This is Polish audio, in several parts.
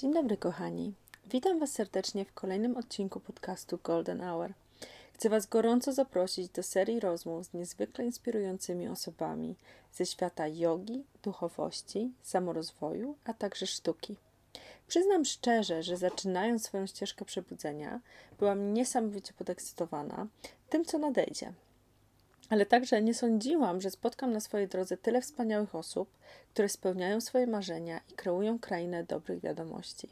Dzień dobry, kochani. Witam Was serdecznie w kolejnym odcinku podcastu Golden Hour. Chcę Was gorąco zaprosić do serii rozmów z niezwykle inspirującymi osobami ze świata jogi, duchowości, samorozwoju, a także sztuki. Przyznam szczerze, że zaczynając swoją ścieżkę przebudzenia, byłam niesamowicie podekscytowana tym, co nadejdzie. Ale także nie sądziłam, że spotkam na swojej drodze tyle wspaniałych osób, które spełniają swoje marzenia i kreują krainę dobrych wiadomości.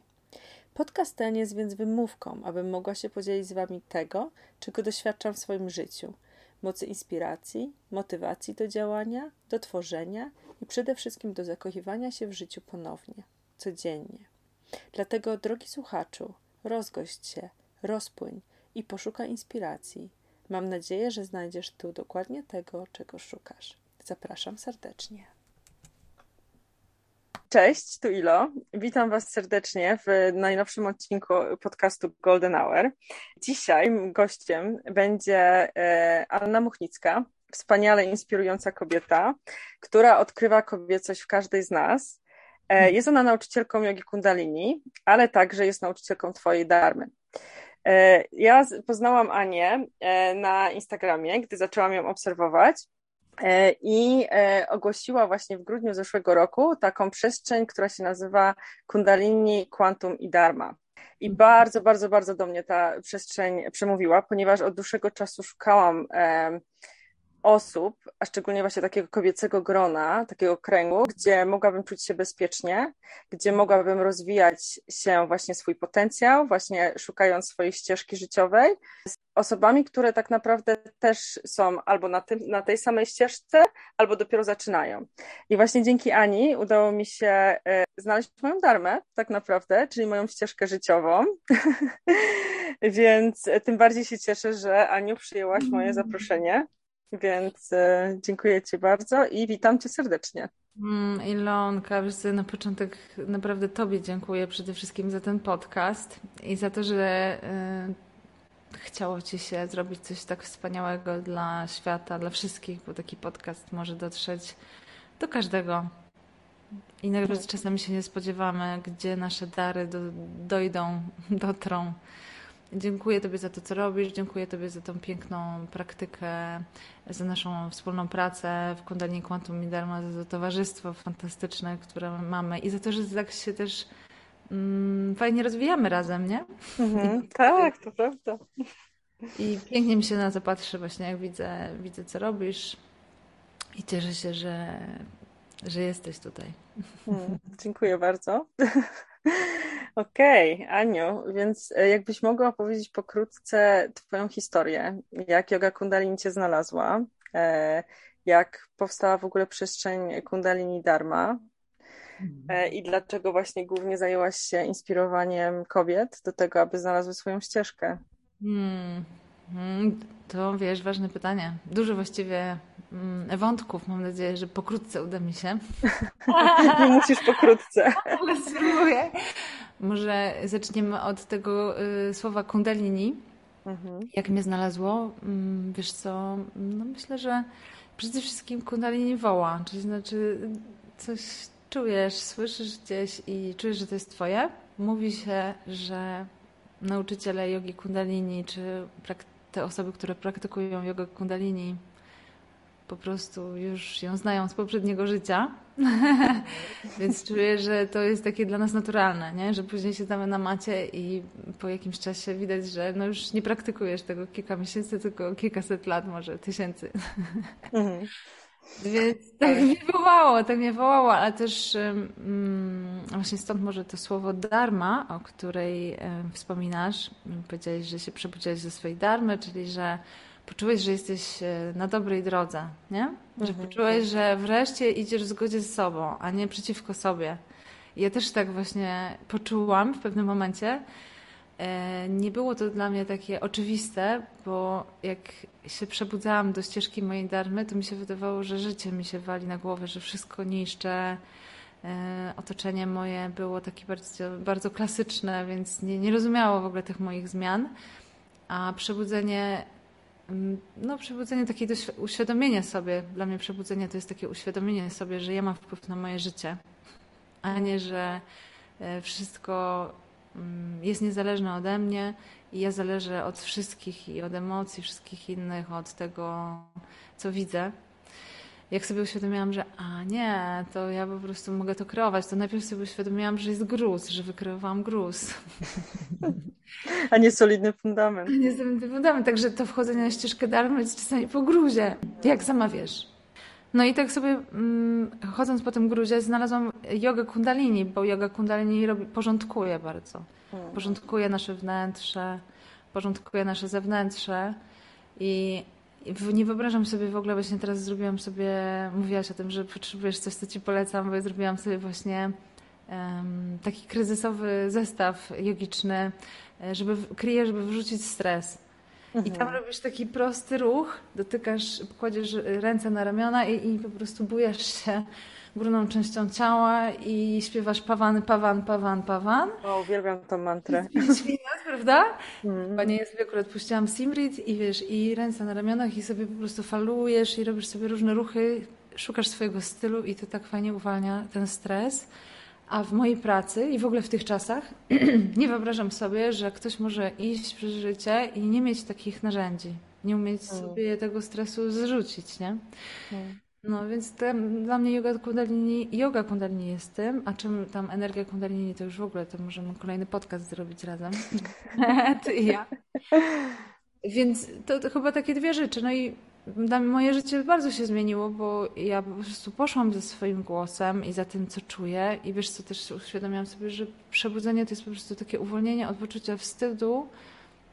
Podcast ten jest więc wymówką, abym mogła się podzielić z Wami tego, czego doświadczam w swoim życiu. Mocy inspiracji, motywacji do działania, do tworzenia i przede wszystkim do zakochiwania się w życiu ponownie, codziennie. Dlatego, drogi słuchaczu, rozgość się, rozpłyń i poszukaj inspiracji. Mam nadzieję, że znajdziesz tu dokładnie tego, czego szukasz. Zapraszam serdecznie. Cześć, tu Ilo. Witam Was serdecznie w najnowszym odcinku podcastu Golden Hour. Dzisiaj gościem będzie e, Anna Muchnicka, wspaniale inspirująca kobieta, która odkrywa kobiecość w każdej z nas. E, jest ona nauczycielką jogi kundalini, ale także jest nauczycielką Twojej darmy. E, ja poznałam Anię na Instagramie, gdy zaczęłam ją obserwować E, i e, ogłosiła właśnie w grudniu zeszłego roku taką przestrzeń, która się nazywa Kundalini, Quantum i Dharma. I mhm. bardzo, bardzo, bardzo do mnie ta przestrzeń przemówiła, ponieważ od dłuższego czasu szukałam osób, a szczególnie właśnie takiego kobiecego grona, takiego kręgu, gdzie mogłabym czuć się bezpiecznie, gdzie mogłabym rozwijać się właśnie swój potencjał, właśnie szukając swojej ścieżki życiowej, z osobami, które tak naprawdę też są albo na, tym, na tej samej ścieżce, albo dopiero zaczynają. I właśnie dzięki Ani udało mi się e, znaleźć moją darmę, tak naprawdę, czyli moją ścieżkę życiową. Więc tym bardziej się cieszę, że Aniu przyjęłaś moje zaproszenie więc e, dziękuję Ci bardzo i witam Cię serdecznie. Mm, Ilonka, wiesz co, na początek naprawdę Tobie dziękuję przede wszystkim za ten podcast i za to, że y, chciało Ci się zrobić coś tak wspaniałego dla świata, dla wszystkich, bo taki podcast może dotrzeć do każdego. I nawet hmm. czasami się nie spodziewamy, gdzie nasze dary do, dojdą, dotrą. Dziękuję Tobie za to, co robisz, dziękuję Tobie za tą piękną praktykę, za naszą wspólną pracę w Kundalini Quantum Midarma, za to towarzystwo fantastyczne, które mamy i za to, że tak się też mm, fajnie rozwijamy razem, nie? Mhm, tak, to prawda. I pięknie mi się na to patrzy właśnie, jak widzę, widzę co robisz i cieszę się, że, że jesteś tutaj. Hmm, dziękuję bardzo. Okej, okay, Aniu, więc e, jakbyś mogła opowiedzieć pokrótce Twoją historię, jak yoga kundalini Cię znalazła, e, jak powstała w ogóle przestrzeń kundalini Dharma e, mhm. i dlaczego właśnie głównie zajęłaś się inspirowaniem kobiet do tego, aby znalazły swoją ścieżkę? Hmm. hmm to wiesz, ważne pytanie. Dużo właściwie mm, wątków. Mam nadzieję, że pokrótce uda mi się. Nie musisz pokrótce. Ale spróbuję. Może zaczniemy od tego y, słowa kundalini. Mhm. Jak mnie znalazło? Mm, wiesz co, no myślę, że przede wszystkim kundalini woła, czyli znaczy coś czujesz, słyszysz gdzieś i czujesz, że to jest twoje. Mówi się, że nauczyciele jogi kundalini, czy te osoby, które praktykują jogę kundalini, po prostu już ją znają z poprzedniego życia. Więc czuję, że to jest takie dla nas naturalne, nie? że później siedzamy na macie i po jakimś czasie widać, że no już nie praktykujesz tego kilka miesięcy, tylko kilkaset lat, może tysięcy. Mhm. Więc tak mnie wołało, tak mnie wołało, ale też um, właśnie stąd może to słowo dharma, o której um, wspominasz. Powiedziałeś, że się przebudziłeś ze swojej darmy, czyli że poczułeś, że jesteś e, na dobrej drodze, nie? Że Mhm. poczułeś, że wreszcie idziesz w zgodzie z sobą, a nie przeciwko sobie. Ja też tak właśnie poczułam w pewnym momencie. E, Nie było to dla mnie takie oczywiste, bo jak się przebudzałam do ścieżki mojej darmy, to mi się wydawało, że życie mi się wali na głowę, że wszystko niszczę. E, Otoczenie moje było takie bardzo, bardzo klasyczne, więc nie, nie rozumiało w ogóle tych moich zmian. A przebudzenie, no przebudzenie takie doświ- uświadomienie sobie, dla mnie przebudzenie to jest takie uświadomienie sobie, że ja mam wpływ na moje życie, a nie, że e, wszystko mm, jest niezależne ode mnie i ja zależę od wszystkich i od emocji wszystkich innych, od tego, co widzę. Jak sobie uświadomiłam, że a nie, to ja po prostu mogę to kreować, to najpierw sobie uświadomiłam, że jest gruz, że wykreowałam gruz. A nie solidny fundament. Nie jestem tym fundament, także to wchodzenie na ścieżkę darmy jest czasami po gruzie, jak sama wiesz. No i tak sobie mm, chodząc po tym gruzie znalazłam jogę kundalini, bo yoga kundalini robi, porządkuje bardzo. Hmm. Porządkuje nasze wnętrze, porządkuje nasze zewnętrze i nie wyobrażam sobie w ogóle, właśnie teraz zrobiłam sobie, mówiłaś o tym, że potrzebujesz coś, co ci polecam, bo ja zrobiłam sobie właśnie em, taki kryzysowy zestaw jogiczny, e, żeby, kryje, żeby wrzucić stres. I tam robisz taki prosty ruch, dotykasz, kładziesz ręce na ramiona i, i po prostu bujasz się górną częścią ciała i śpiewasz pawan, pawan, pawan, pawan. O, uwielbiam tą mantrę. Minut, prawda? Mm. Chyba nie jest akurat puściłam Simrit i wiesz, i ręce na ramionach i sobie po prostu falujesz i robisz sobie różne ruchy, szukasz swojego stylu i to tak fajnie uwalnia ten stres. A w mojej pracy i w ogóle w tych czasach nie wyobrażam sobie, że ktoś może iść przez życie i nie mieć takich narzędzi. Nie umieć sobie tego stresu zrzucić, nie? Mm. No więc dla mnie yoga kundalini, yoga kundalini jest tym, a czym tam energia kundalini to już w ogóle, to możemy kolejny podcast zrobić razem. Ty i ja. Więc to, to chyba takie dwie rzeczy. No i moje życie bardzo się zmieniło, bo ja po prostu poszłam ze swoim głosem i za tym, co czuję. I wiesz co, też uświadomiłam sobie, że przebudzenie to jest po prostu takie uwolnienie od poczucia wstydu,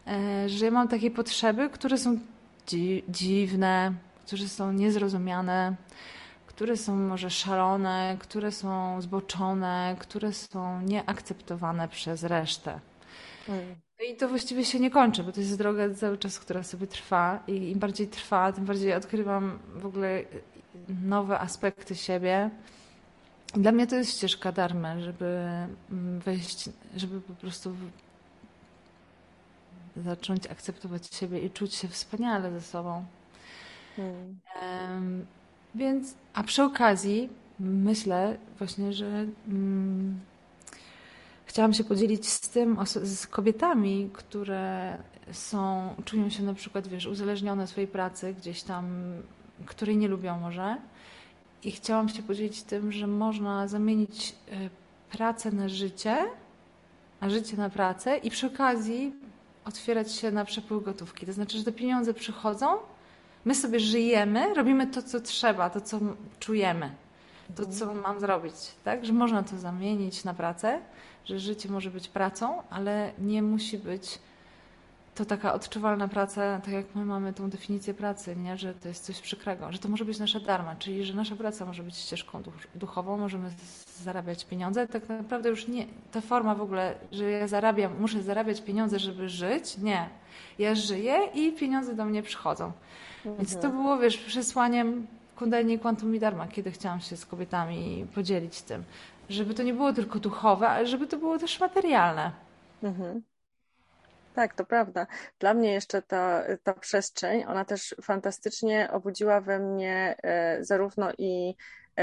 e, że ja mam takie potrzeby, które są dzi dziwne, które są niezrozumiane, które są może szalone, które są zboczone, które są nieakceptowane przez resztę. Mm. No i to właściwie się nie kończy, bo to jest droga cały czas, która sobie trwa i im bardziej trwa, tym bardziej odkrywam w ogóle nowe aspekty siebie. Dla mnie to jest ścieżka darmy, żeby mm, wejść, żeby po prostu zacząć akceptować siebie i czuć się wspaniale ze sobą. Mm. Em, Więc, a przy okazji myślę właśnie, że mm, chciałam się podzielić z tym, z kobietami, które są, czują się na przykład, wiesz, uzależnione od swojej pracy gdzieś tam, której nie lubią może. I chciałam się podzielić tym, że można zamienić e, pracę na życie, a życie na pracę i przy okazji otwierać się na przepływ gotówki. To znaczy, że te pieniądze przychodzą, My sobie żyjemy, robimy to, co trzeba, to, co czujemy, to, co mam zrobić, tak? Że można to zamienić na pracę, że życie może być pracą, ale nie musi być to taka odczuwalna praca, tak jak my mamy tą definicję pracy, nie? że to jest coś przykrego, że to może być nasza darma, czyli że nasza praca może być ścieżką duch- duchową, możemy zarabiać pieniądze. Tak naprawdę już nie, ta forma w ogóle, że ja zarabiam, muszę zarabiać pieniądze, żeby żyć, nie. Ja żyję i pieniądze do mnie przychodzą. Więc to było, wiesz, przesłaniem Kundalini Quantum i Dharma, kiedy chciałam się z kobietami podzielić tym. Żeby to nie było tylko duchowe, ale żeby to było też materialne. Mhm. Tak, to prawda. Dla mnie jeszcze ta, ta przestrzeń, ona też fantastycznie obudziła we mnie e, zarówno i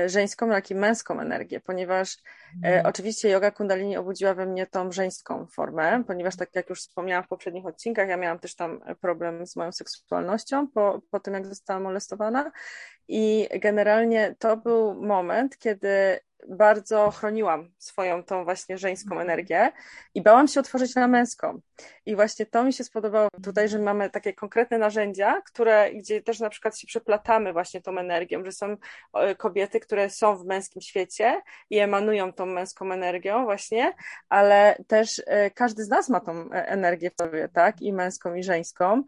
żeńską, jak i męską energię, ponieważ e, oczywiście yoga kundalini obudziła we mnie tą żeńską formę, ponieważ tak jak już wspomniałam w poprzednich odcinkach, ja miałam też tam problem z moją seksualnością po, po tym, jak zostałam molestowana. I generalnie to był moment, kiedy bardzo chroniłam swoją tą właśnie żeńską energię i bałam się otworzyć na męską. I właśnie to mi się spodobało tutaj, że mamy takie konkretne narzędzia, które, gdzie też na przykład się przeplatamy właśnie tą energią, że są e, kobiety, które są w męskim świecie i emanują tą męską energią właśnie, ale też e, każdy z nas ma tą e, energię w sobie, tak? I męską, i żeńską.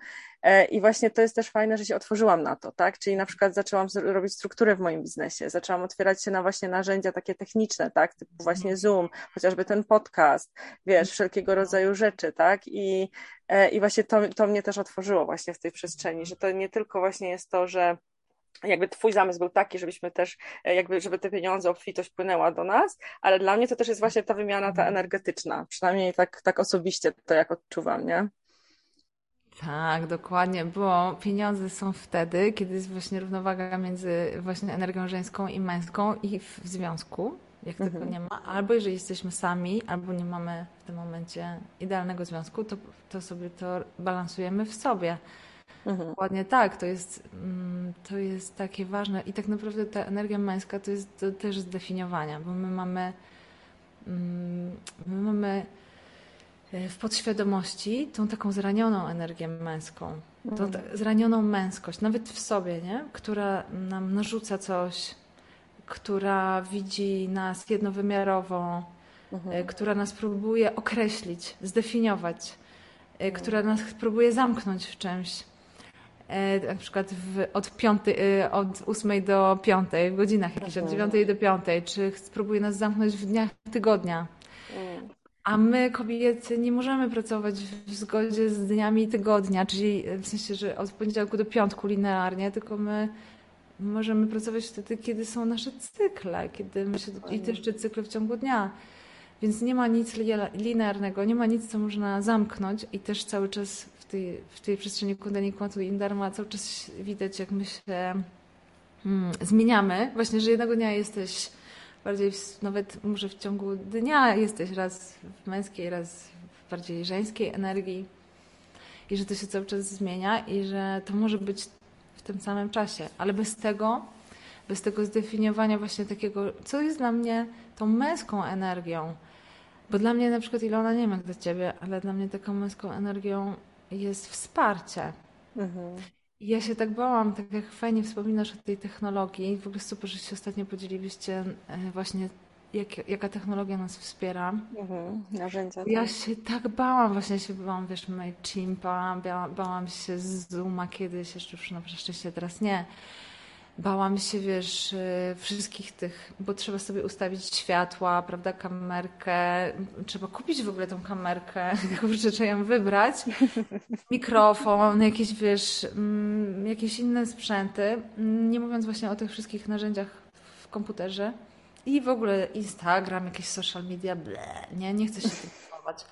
E, I właśnie to jest też fajne, że się otworzyłam na to, tak? Czyli na przykład zaczęłam robić strukturę w moim biznesie, zaczęłam otwierać się na właśnie narzędzia takie techniczne, tak? Typu właśnie mhm. Zoom, chociażby ten podcast, wiesz, wszelkiego rodzaju rzeczy, tak? I, e, i właśnie to, to mnie też otworzyło właśnie w tej przestrzeni, że to nie tylko właśnie jest to, że jakby twój zamysł był taki, żebyśmy też, e, jakby, żeby te pieniądze, obfitość płynęła do nas, ale dla mnie to też jest właśnie ta wymiana ta energetyczna, przynajmniej tak, tak osobiście to jak odczuwam, nie? Tak, dokładnie, bo pieniądze są wtedy, kiedy jest właśnie równowaga między właśnie energią żeńską i męską i w związku, jak mhm. tego nie ma, albo jeżeli jesteśmy sami, albo nie mamy w tym momencie idealnego związku, to, to sobie to balansujemy w sobie. Mhm. Dokładnie tak, to jest, mm, to jest takie ważne i tak naprawdę ta energia męska to jest to też zdefiniowania, bo my mamy mm, my mamy w podświadomości tą taką zranioną energię męską, tą mhm. zranioną męskość, nawet w sobie, nie? która nam narzuca coś, która widzi nas jednowymiarowo, e, mhm. która nas próbuje określić, zdefiniować, e, mhm. która nas próbuje zamknąć w czymś. E, na przykład w, od, piąty, e, od 8 do 5, w godzinach jakichś, od 9 do 5, czy spróbuje nas zamknąć w dniach tygodnia. A my, kobiety, nie możemy pracować w zgodzie z dniami tygodnia, czyli w sensie, że od poniedziałku do piątku linearnie, tylko my możemy pracować wtedy, kiedy są nasze cykle, kiedy my się, i też cykle w ciągu dnia. Więc nie ma nic linearnego, nie ma nic, co można zamknąć i też cały czas tej, w tej przestrzeni Kundalini Kwantu i Dharma cały czas widać, jak my się hmm, zmieniamy. Właśnie, że jednego dnia jesteś bardziej, w, nawet może w ciągu dnia jesteś raz w męskiej, raz w bardziej żeńskiej energii i że to się cały czas zmienia i że to może być w tym samym czasie, ale bez tego, bez tego zdefiniowania właśnie takiego, co jest dla mnie tą męską energią, bo dla mnie na przykład Ilona, nie jak dla Ciebie, ale dla mnie taką męską energią jest wsparcie. Mhm. Ja się tak bałam, tak jak fajnie wspominasz o tej technologii. W ogóle super, że się ostatnio podzieliliście e, właśnie jak, jaka technologia nas wspiera. Mhm, narzędzia. Ja tak. się tak bałam, właśnie się bałam, wiesz, MailChimpa, bałam się z Zooma kiedyś, jeszcze już na szczęście teraz nie bałam się, wiesz, y, wszystkich tych, bo trzeba sobie ustawić światła, prawda, kamerkę, trzeba kupić w ogóle tą kamerkę, kurczę, trzeba ją wybrać, mikrofon, jakieś, wiesz, mm, jakieś inne sprzęty, nie mówiąc właśnie o tych wszystkich narzędziach w komputerze. I w ogóle Instagram, jakieś social media, ble, nie, nie chcę się tym zajmować.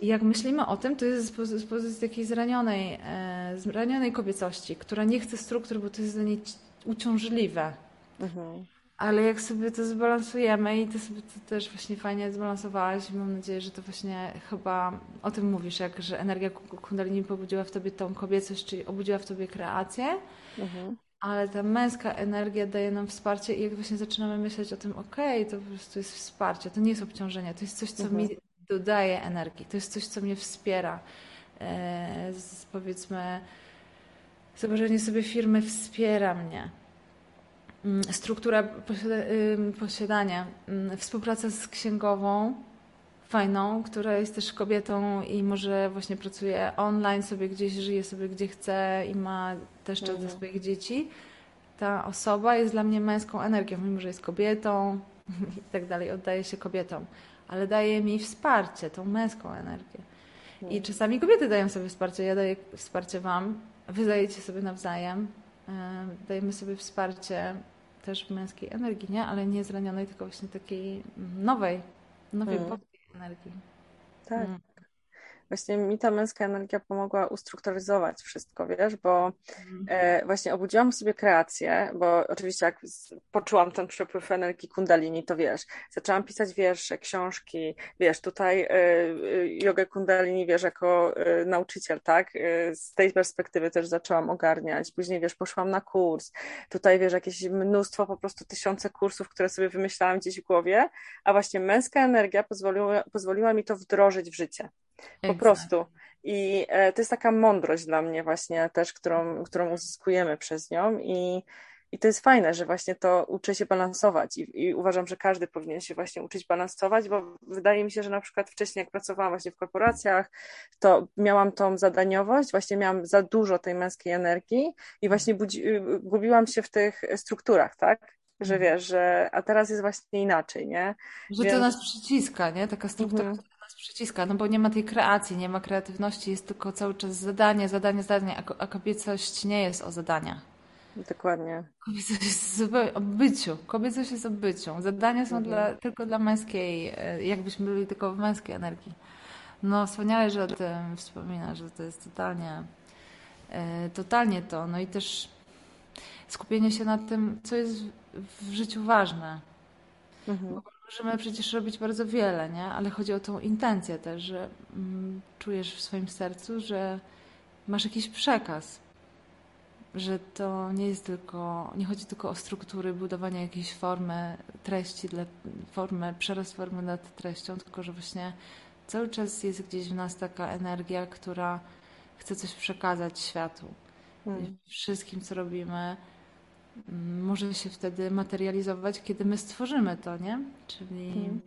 I jak myślimy o tym, to jest z pozycji takiej zranionej, e, zranionej kobiecości, która nie chce struktur, bo to jest dla niej uciążliwe. Mhm. Ale jak sobie to zbalansujemy i ty sobie to też właśnie fajnie zbalansowałaś, mam nadzieję, że to właśnie chyba o tym mówisz, jak, że energia kundalini pobudziła w tobie tą kobiecość, czyli obudziła w tobie kreację, mhm. ale ta męska energia daje nam wsparcie i jak właśnie zaczynamy myśleć o tym, okej, okay, to po prostu jest wsparcie, to nie jest obciążenie, to jest coś, co mhm. mi dodaje energii, to jest coś, co mnie wspiera. E, z, powiedzmy, Założenie sobie firmy wspiera mnie. Mm, struktura posiadania, mm, współpraca z księgową fajną, która jest też kobietą i może właśnie pracuje online, sobie gdzieś żyje sobie gdzie chce i ma też czas mhm. dla swoich dzieci. Ta osoba jest dla mnie męską energią, mimo że jest kobietą i tak dalej, oddaje się kobietom, ale daje mi wsparcie, tą męską energię. I mhm. czasami kobiety dają sobie wsparcie, ja daję wsparcie Wam, wy dajecie sobie nawzajem, e, dajemy sobie wsparcie też męskiej energii, nie? Ale nie zranionej, tylko właśnie takiej nowej, nowej hmm. energii. Tak. Hmm właśnie mi ta męska energia pomogła ustrukturyzować wszystko, wiesz, bo mhm. e, właśnie obudziłam sobie kreację, bo oczywiście jak poczułam ten przepływ energii kundalini, to wiesz, zaczęłam pisać wiersze, książki, wiesz, tutaj e, e jogę kundalini, wiesz, jako nauczyciel, tak, z tej perspektywy też zaczęłam ogarniać, później, wiesz, poszłam na kurs, tutaj, wiesz, jakieś mnóstwo, po prostu tysiące kursów, które sobie wymyślałam gdzieś w głowie, a właśnie męska energia pozwoliła, pozwoliła mi to wdrożyć w życie. Po prostu. I e, to jest taka mądrość dla mnie właśnie też, którą, którą uzyskujemy przez nią i i to jest fajne, że właśnie to uczy się balansować i, i, uważam, że każdy powinien się właśnie uczyć balansować, bo wydaje mi się, że na przykład wcześniej jak pracowałam właśnie w korporacjach, to miałam tą zadaniowość, właśnie miałam za dużo tej męskiej energii i właśnie budzi, gubiłam się w tych strukturach, tak? Że mhm. wiesz, że a teraz jest właśnie inaczej, nie? Że Więc... to nas przyciska, nie? Taka struktura, mhm. Przyciska, no bo nie ma tej kreacji, nie ma kreatywności, jest tylko cały czas zadanie, zadanie, zadanie, a, a kobiecość nie jest o zadaniach. Dokładnie. Kobiecość jest o byciu. Kobiecość jest o byciu. Zadania są mhm. dla, tylko dla męskiej, e, jakbyśmy byli tylko w męskiej energii. No wspaniale, że o tym wspomina, że to jest totalnie, e, totalnie to. No i też skupienie się na tym, co jest w życiu ważne. Mhm. Możemy przecież robić bardzo wiele, nie? Ale chodzi o tą intencję też, że mm, czujesz w swoim sercu, że masz jakiś przekaz że to nie jest tylko, nie chodzi tylko o struktury, budowanie jakiejś formy treści, dla, formy, przerost formy nad treścią, tylko że właśnie cały czas jest gdzieś w nas taka energia, która chce coś przekazać światu. Hmm. Wszystkim, co robimy, może się wtedy materializować, kiedy my stworzymy to, nie? Czyli hmm.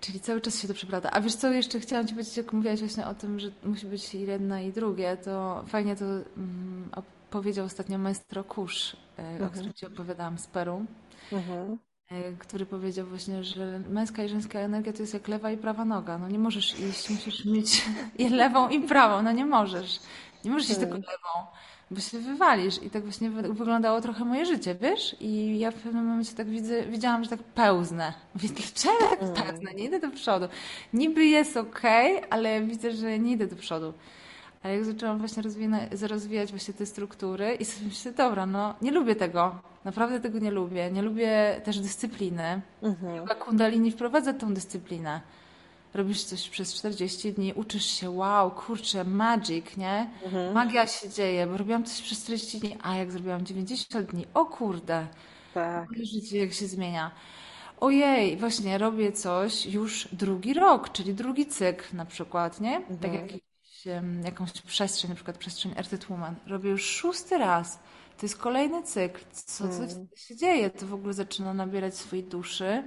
Czyli cały czas się to przeplata. A wiesz co, jeszcze chciałam Ci powiedzieć, jak mówiłaś właśnie o tym, że musi być jedno i drugie, to fajnie to mm, powiedział ostatnio maestro Kusz, e, mhm. o którym Ci opowiadałam z Peru, mhm. E, który powiedział właśnie, że męska i żeńska energia to jest jak lewa i prawa noga. No nie możesz iść, musisz mieć i lewą i prawą, no nie możesz. Nie możesz iść tylko mhm. lewą bo się wywalisz. I tak właśnie wyglądało trochę moje życie, wiesz? I ja w pewnym momencie tak widzę, widziałam, że tak pełznę. Mówię, dlaczego tak mm. pełznę? Nie idę do przodu. Niby jest okej, okay, ale widzę, że nie idę do przodu. Ale jak zaczęłam właśnie rozwijać, rozwijać właśnie te struktury i sobie myślę, dobra, no nie lubię tego. Naprawdę tego nie lubię. Nie lubię też dyscypliny. Mhm. Kundalini wprowadza tą dyscyplinę robisz coś przez 40 dni, uczysz się, wow, kurczę, magic, nie? Mhm. Magia się dzieje, bo robiłam coś przez 40 dni, a jak zrobiłam 90 dni, o kurde, tak. życie jak się zmienia. Ojej, właśnie robię coś już drugi rok, czyli drugi cykl na przykład, nie? Tak mhm. Tak jak jakąś przestrzeń, na przykład przestrzeń Earthed Woman. Robię już szósty raz. To jest kolejny cykl. Co, co mhm. się dzieje? To w ogóle zaczyna nabierać swojej duszy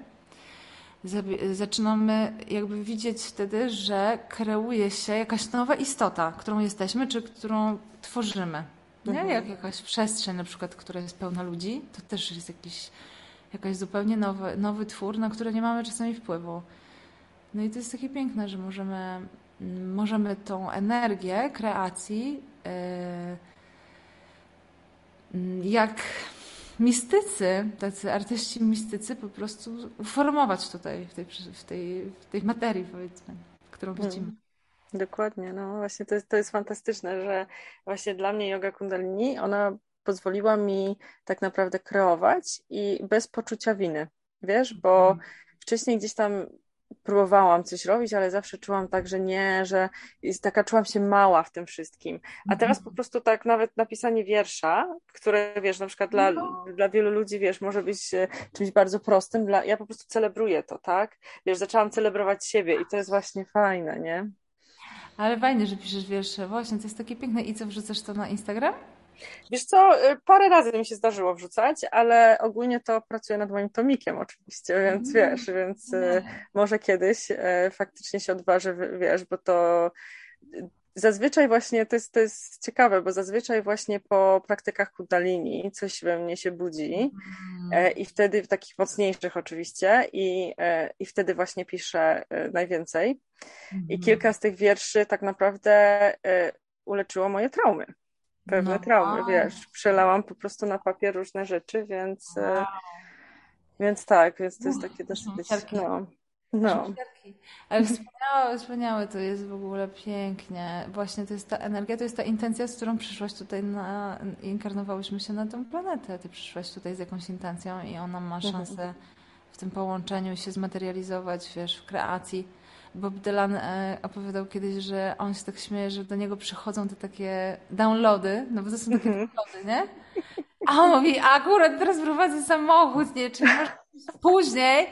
zaczynamy jakby widzieć wtedy, że kreuje się jakaś nowa istota, którą jesteśmy, czy którą tworzymy. Nie? Mhm. Jak jakaś przestrzeń na przykład, która jest pełna ludzi, to też jest jakiś, jakaś zupełnie nowy, nowy twór, na który nie mamy czasami wpływu. No i to jest takie piękne, że możemy, możemy tą energię kreacji yy, jak mistycy, tacy artyści mistycy po prostu uformować tutaj w tej, w tej, w tej materii, powiedzmy, którą hmm. widzimy. Dokładnie, no właśnie to jest, to jest fantastyczne, że właśnie dla mnie yoga kundalini, ona pozwoliła mi tak naprawdę kreować i bez poczucia winy, wiesz, bo hmm. wcześniej gdzieś tam próbowałam coś robić, ale zawsze czułam tak, że nie, że jest taka czułam się mała w tym wszystkim. A teraz po prostu tak nawet napisanie wiersza, które wiesz, na przykład dla, no. dla wielu ludzi, wiesz, może być e, czymś bardzo prostym, dla, ja po prostu celebruję to, tak? Wiesz, zaczęłam celebrować siebie i to jest właśnie fajne, nie? Ale fajnie, że piszesz wiersze. Właśnie, to jest takie piękne. I co, wrzucasz to na Instagram? Wiesz co, y, parę razy mi się zdarzyło wrzucać, ale ogólnie to pracuję nad moim tomikiem oczywiście, więc mm. wiesz, więc y, może kiedyś y, faktycznie się odważę, wiesz, bo to zazwyczaj właśnie, to jest, to jest ciekawe, bo zazwyczaj właśnie po praktykach kundalini coś we mnie się budzi mm. i wtedy w takich mocniejszych oczywiście i, i wtedy właśnie piszę najwięcej. I mhm. kilka z tych wierszy tak naprawdę uleczyło moje traumy pewne no. traumy, wiesz. Przelałam po prostu na papier różne rzeczy, więc, e, wow. więc tak, więc to jest takie dosyć, no. No. Ale wspaniałe, wspaniałe to jest w ogóle pięknie. Właśnie to jest ta energia, to jest ta intencja, z którą przyszłaś tutaj na, inkarnowałyśmy się na tę planetę. Ty przyszłaś tutaj z jakąś intencją i ona ma mhm. szansę w tym połączeniu się zmaterializować, wiesz, w kreacji Bob Dylan e, opowiadał kiedyś, że on się tak śmieje, że do niego przychodzą te takie downloady, no bo to są takie mm -hmm. downloady, nie? A on mówi, a akurat teraz prowadzę samochód, nie? Czy może później?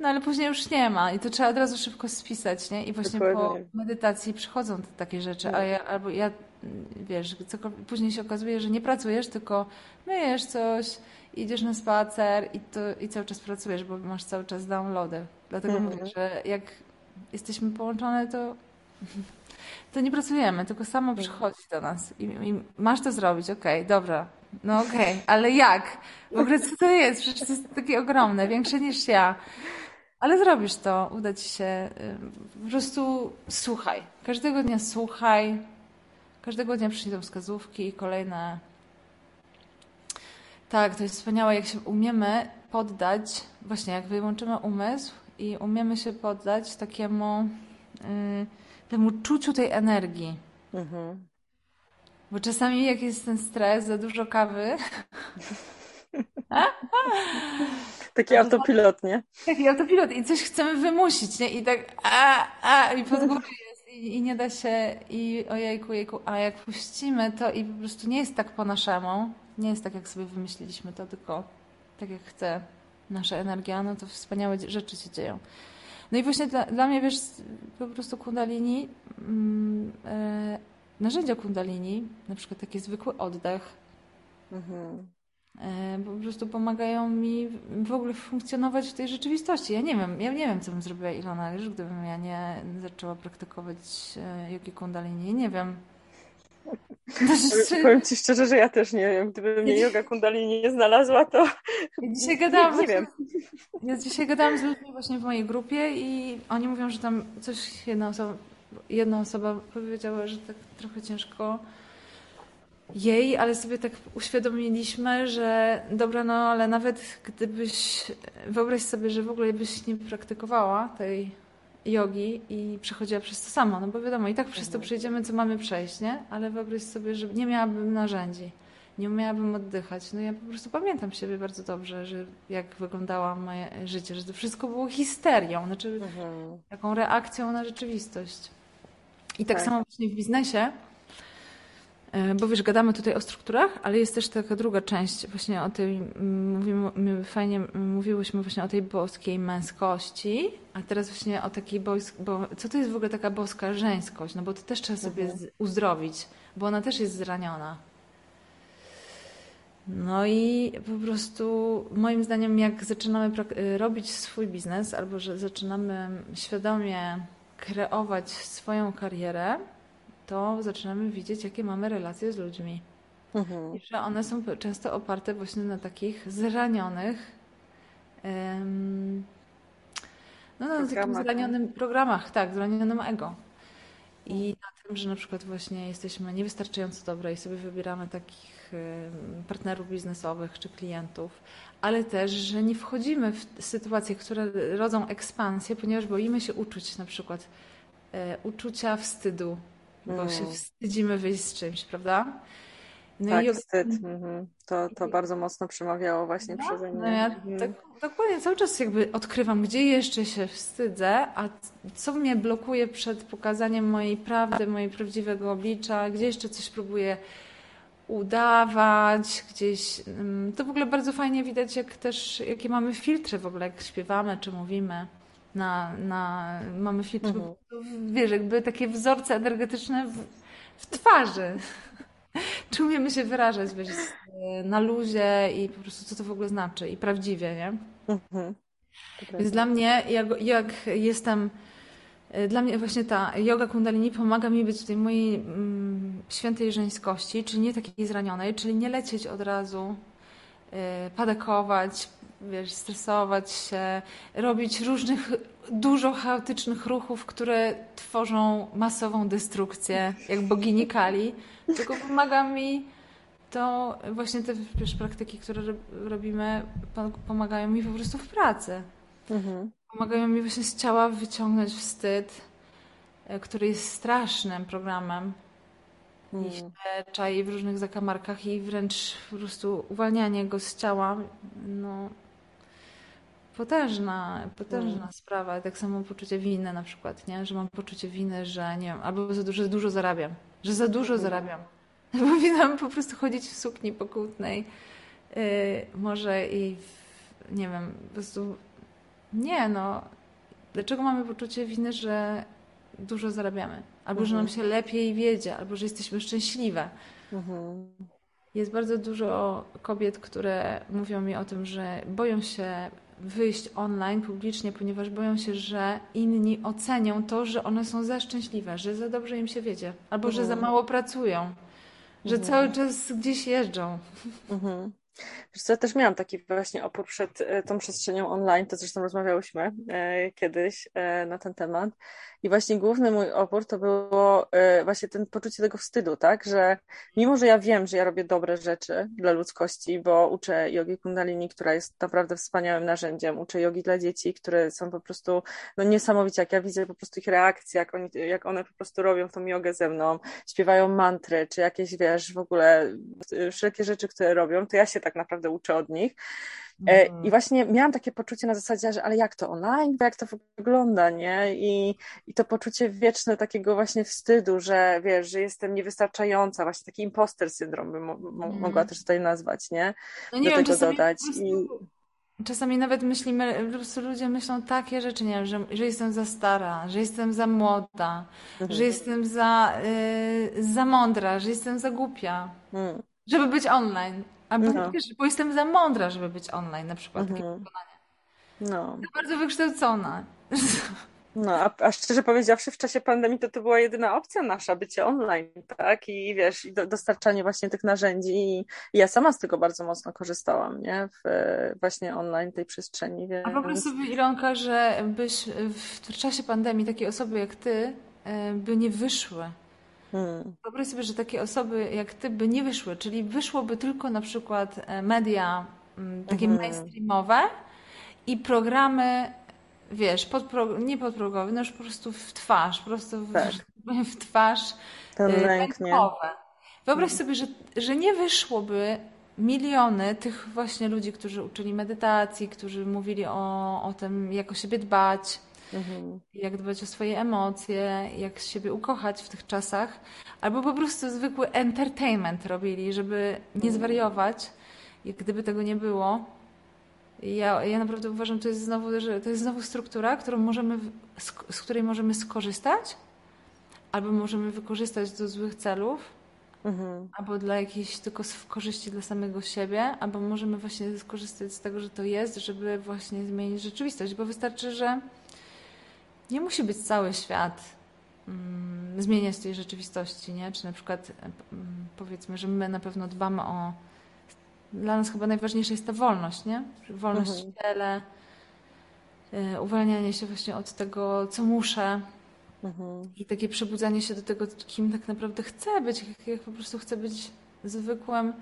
No ale później już nie ma i to trzeba od razu szybko spisać, nie? I właśnie Dokładnie. po medytacji przychodzą takie rzeczy, a ja, albo ja, wiesz, później się okazuje, że nie pracujesz, tylko myjesz coś, idziesz na spacer i, to, i cały czas pracujesz, bo masz cały czas downloady. Dlatego mhm. mówię, że jak jesteśmy połączone, to, to nie pracujemy, tylko samo mhm. przychodzi do nas i, i masz to zrobić, okej, okay, dobra, no okej, okay, ale jak? W ogóle co to jest? Przecież to jest takie ogromne, większe niż ja. Ale zrobisz to, uda ci się. Po prostu słuchaj. Każdego dnia słuchaj. Każdego dnia przyjdą wskazówki i kolejne. Tak, to jest wspaniałe, jak się umiemy poddać, właśnie jak wyłączymy umysł i umiemy się poddać takiemu yy, temu czuciu tej energii. Mhm. Bo czasami jak jest ten stres, za dużo kawy, Taki autopilot, nie? Taki autopilot i coś chcemy wymusić, nie? I tak a, a, i pod górę jest i, i, nie da się i ojejku, jejku, a jak puścimy to i po prostu nie jest tak po naszemu, nie jest tak jak sobie wymyśliliśmy to, tylko tak jak chce nasza energia, no to wspaniałe rzeczy się dzieją. No i właśnie dla, dla mnie, wiesz, po prostu kundalini, mm, e, narzędzia kundalini, na przykład taki zwykły oddech, mhm. E, po prostu pomagają mi w ogóle funkcjonować w tej rzeczywistości. Ja nie wiem, ja nie wiem, co bym zrobiła Ilona Ryż, gdybym ja nie zaczęła praktykować e, jogi kundalini. Nie wiem. Znaczy, Powiem Ci szczerze, że ja też nie wiem. Gdyby mnie yoga kundalini nie znalazła, to ja dzisiaj gadałam, nie, nie wiem. Ja dzisiaj gadałam z ludźmi właśnie w mojej grupie i oni mówią, że tam coś jedna osoba, jedna osoba powiedziała, że tak trochę ciężko jej, ale sobie tak uświadomiliśmy, że dobra, no ale nawet gdybyś, wyobraź sobie, że w ogóle byś nie praktykowała tej jogi i przechodziła przez to samo, no bo wiadomo, i tak przez to mhm. przejdziemy, co mamy przejść, nie? Ale wyobraź sobie, że nie miałabym narzędzi, nie umiałabym oddychać. No ja po prostu pamiętam siebie bardzo dobrze, że jak wyglądało moje życie, że to wszystko było histerią, znaczy mhm. taką reakcją na rzeczywistość. I tak, tak samo właśnie w biznesie, bo wiesz, gadamy tutaj o strukturach, ale jest też taka druga część, właśnie o tej, mówimy, fajnie mówiłyśmy właśnie o tej boskiej męskości, a teraz właśnie o takiej boskiej, bo co to jest w ogóle taka boska żeńskość? No bo to też trzeba sobie mhm. uzdrowić, bo ona też jest zraniona. No i po prostu moim zdaniem, jak zaczynamy y, robić swój biznes, albo że zaczynamy świadomie kreować swoją karierę, to zaczynamy widzieć, jakie mamy relacje z ludźmi. Mhm. I że one są często oparte właśnie na takich zranionych, um, no, na takim zranionym programach, tak, zranionym ego. I na tym, że na przykład właśnie jesteśmy niewystarczająco dobre i sobie wybieramy takich partnerów biznesowych czy klientów, ale też, że nie wchodzimy w sytuacje, które rodzą ekspansję, ponieważ boimy się uczuć na przykład e, uczucia wstydu, bo się mm. wstydzimy wyjść z czymś, prawda? No tak, i... wstyd. Mhm. To, to bardzo mocno przemawiało właśnie no, przeze mnie. No ja mhm. tak, dokładnie cały czas jakby odkrywam, gdzie jeszcze się wstydzę, a co mnie blokuje przed pokazaniem mojej prawdy, mojej prawdziwego oblicza, gdzie jeszcze coś próbuję udawać, gdzieś. Mm, to w ogóle bardzo fajnie widać, jak też, jakie mamy filtry w ogóle, jak śpiewamy czy mówimy na, na mamy filtr, mhm. wiesz, jakby takie wzorce energetyczne w, w twarzy. Czy umiemy się wyrażać, wiesz, na luzie i po prostu co to w ogóle znaczy i prawdziwie, nie? Mhm. Więc dla mnie, jak, jak jestem dla mnie właśnie ta yoga kundalini pomaga mi być w tej mojej mm, świętej żeńskości, czyli nie takiej zranionej, czyli nie lecieć od razu, y, padakować, wiesz, stresować się, robić różnych, dużo chaotycznych ruchów, które tworzą masową destrukcję, jak bogini Kali, tylko pomaga mi to właśnie te wiesz, praktyki, które robimy, pomagają mi po prostu w pracy. Mhm. Pomagają mi właśnie z ciała wyciągnąć wstyd, e, który jest strasznym programem i się czai w różnych zakamarkach i wręcz po prostu uwalnianie go z ciała, no potężna, potężna mm. sprawa. Tak samo poczucie winy na przykład, nie? Że mam poczucie winy, że nie wiem, albo za dużo, że dużo zarabiam, że za dużo mm. zarabiam. Powinnam po prostu chodzić w sukni pokutnej, yy, może i w, nie wiem, po prostu nie, no, dlaczego mamy poczucie winy, że dużo zarabiamy? Albo mhm. że nam mhm. się lepiej wiedzie, albo że jesteśmy szczęśliwe. Mhm. Jest bardzo dużo kobiet, które mówią mi o tym, że boją się wyjść online publicznie, ponieważ boją się, że inni ocenią to, że one są za szczęśliwe, że za dobrze im się wiedzie, albo że za mhm. mało pracują, że mhm. cały czas gdzieś jeżdżą. Mhm. Wiesz ja też miałam taki właśnie opór przed e, tą przestrzenią online, to zresztą rozmawiałyśmy e, kiedyś e, na ten temat. I właśnie główny mój opór to było właśnie ten poczucie tego wstydu, tak? Że mimo, że ja wiem, że ja robię dobre rzeczy dla ludzkości, bo uczę jogi kundalini, która jest naprawdę wspaniałym narzędziem, uczę jogi dla dzieci, które są po prostu no, niesamowicie, jak ja widzę po prostu ich reakcje, jak, oni, jak one po prostu robią tą jogę ze mną, śpiewają mantry, czy jakieś, wiesz, w ogóle wszelkie rzeczy, które robią, to ja się tak naprawdę uczę od nich. Mm. I właśnie miałam takie poczucie na zasadzie, że ale jak to online, jak to wygląda, nie? I, I to poczucie wieczne takiego właśnie wstydu, że wiesz, że jestem niewystarczająca, właśnie taki imposter syndrom bym mm. mogła też tutaj nazwać, nie? No nie Do wiem, tego dodać. Czasami nawet myślimy, po prostu ludzie myślą takie rzeczy, nie wiem, że, że jestem za stara, że jestem za młoda, mhm. że jestem za, y, za mądra, że jestem za głupia, mhm. żeby być online. Albo no. wiesz, bo jestem za mądra, żeby być online, na przykład mhm. takie przekonanie. No. bardzo wykształcona. No, a, a, szczerze powiedziawszy, w czasie pandemii to to była jedyna opcja nasza, bycie online, tak? I wiesz, i do, dostarczanie właśnie tych narzędzi. I, I, ja sama z tego bardzo mocno korzystałam, nie? W właśnie online tej przestrzeni. Więc... A wyobraź sobie, Ilonka, że byś w czasie pandemii takie osoby jak ty e, by nie wyszły Hmm. Wyobraź sobie, że takie osoby jak ty by nie wyszły, czyli wyszłoby tylko na przykład e, media mm, takie hmm. mainstreamowe i programy, wiesz, podpro, nie podprogowe, no już po prostu w twarz, po prostu w, tak. w twarz rękowe. Wyobraź hmm. sobie, że, że nie wyszłoby miliony tych właśnie ludzi, którzy uczyli medytacji, którzy mówili o, o tym, jak o siebie dbać, Mhm. Jak dbać o swoje emocje, jak siebie ukochać w tych czasach, albo po prostu zwykły entertainment robili, żeby nie mhm. zwariować, jak gdyby tego nie było. Ja, ja naprawdę uważam, to jest znowu, że to jest znowu struktura, którą możemy, z, z której możemy skorzystać, albo możemy wykorzystać do złych celów, mhm. albo dla jakiejś tylko korzyści dla samego siebie, albo możemy właśnie skorzystać z tego, że to jest, żeby właśnie zmienić rzeczywistość, bo wystarczy, że nie musi być cały świat mm, zmieniać tej rzeczywistości, nie? Czy na przykład mm, powiedzmy, że my na pewno dbamy o dla nas chyba najważniejsza jest ta wolność, nie? Wolność mhm. w ciele, y, uwalnianie się właśnie od tego, co muszę mhm. i takie przebudzanie się do tego, kim tak naprawdę chcę być, jak, jak po prostu chcę być zwykłym,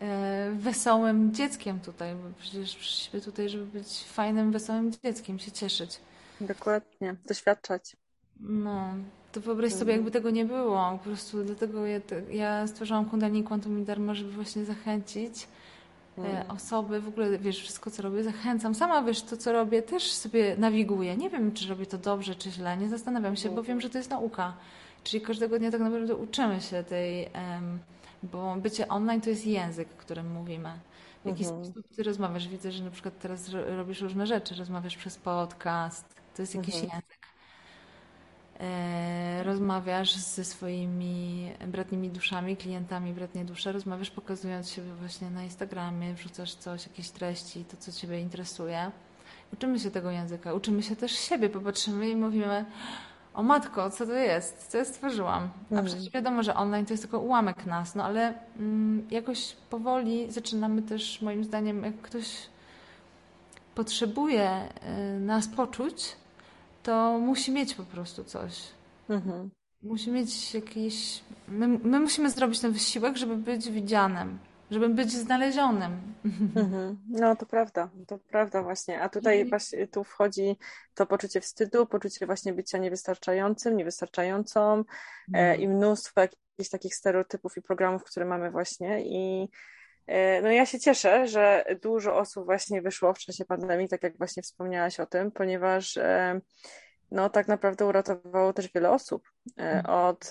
e, wesołym dzieckiem tutaj, bo przecież przyszliśmy tutaj, żeby być fajnym, wesołym dzieckiem, się cieszyć. Dokładnie, doświadczać. No, to wyobraź sobie, jakby tego nie było. Po prostu dlatego ja, ja stworzyłam Kundalini Quantum Dharma, żeby właśnie zachęcić mm. osoby, w ogóle wiesz, wszystko co robię, zachęcam. Sama wiesz, to co robię, też sobie nawiguję. Nie wiem, czy robię to dobrze, czy źle, nie zastanawiam się, bo wiem, że to jest nauka. Czyli każdego dnia tak naprawdę uczymy się tej, bo bycie online to jest język, którym mówimy. W jaki mhm. sposób ty rozmawiasz? Widzę, że na przykład teraz robisz różne rzeczy, rozmawiasz przez podcast, to jest jakiś mhm. język. E, rozmawiasz ze swoimi bratnimi duszami, klientami bratnie dusze, rozmawiasz pokazując się właśnie na Instagramie, wrzucasz coś, jakieś treści, to co Ciebie interesuje. Uczymy się tego języka, uczymy się też siebie, popatrzymy i mówimy o matko, co to jest, co ja stworzyłam. A mhm. przecież wiadomo, że online to jest tylko ułamek nas, no ale mm, jakoś powoli zaczynamy też, moim zdaniem, jak ktoś potrzebuje y, nas poczuć, to musi mieć po prostu coś. Mhm. Musi mieć jakiś. My, my, musimy zrobić ten wysiłek, żeby być widzianym, żeby być znalezionym. Mhm. No to prawda, to prawda właśnie. A tutaj I... właśnie tu wchodzi to poczucie wstydu, poczucie właśnie bycia niewystarczającym, niewystarczającą e, mhm. i mnóstwo jakichś takich stereotypów i programów, które mamy właśnie i no ja się cieszę, że dużo osób właśnie wyszło w czasie pandemii, tak jak właśnie wspomniałaś o tym, ponieważ e, no tak naprawdę uratowało też wiele osób e, mhm. od,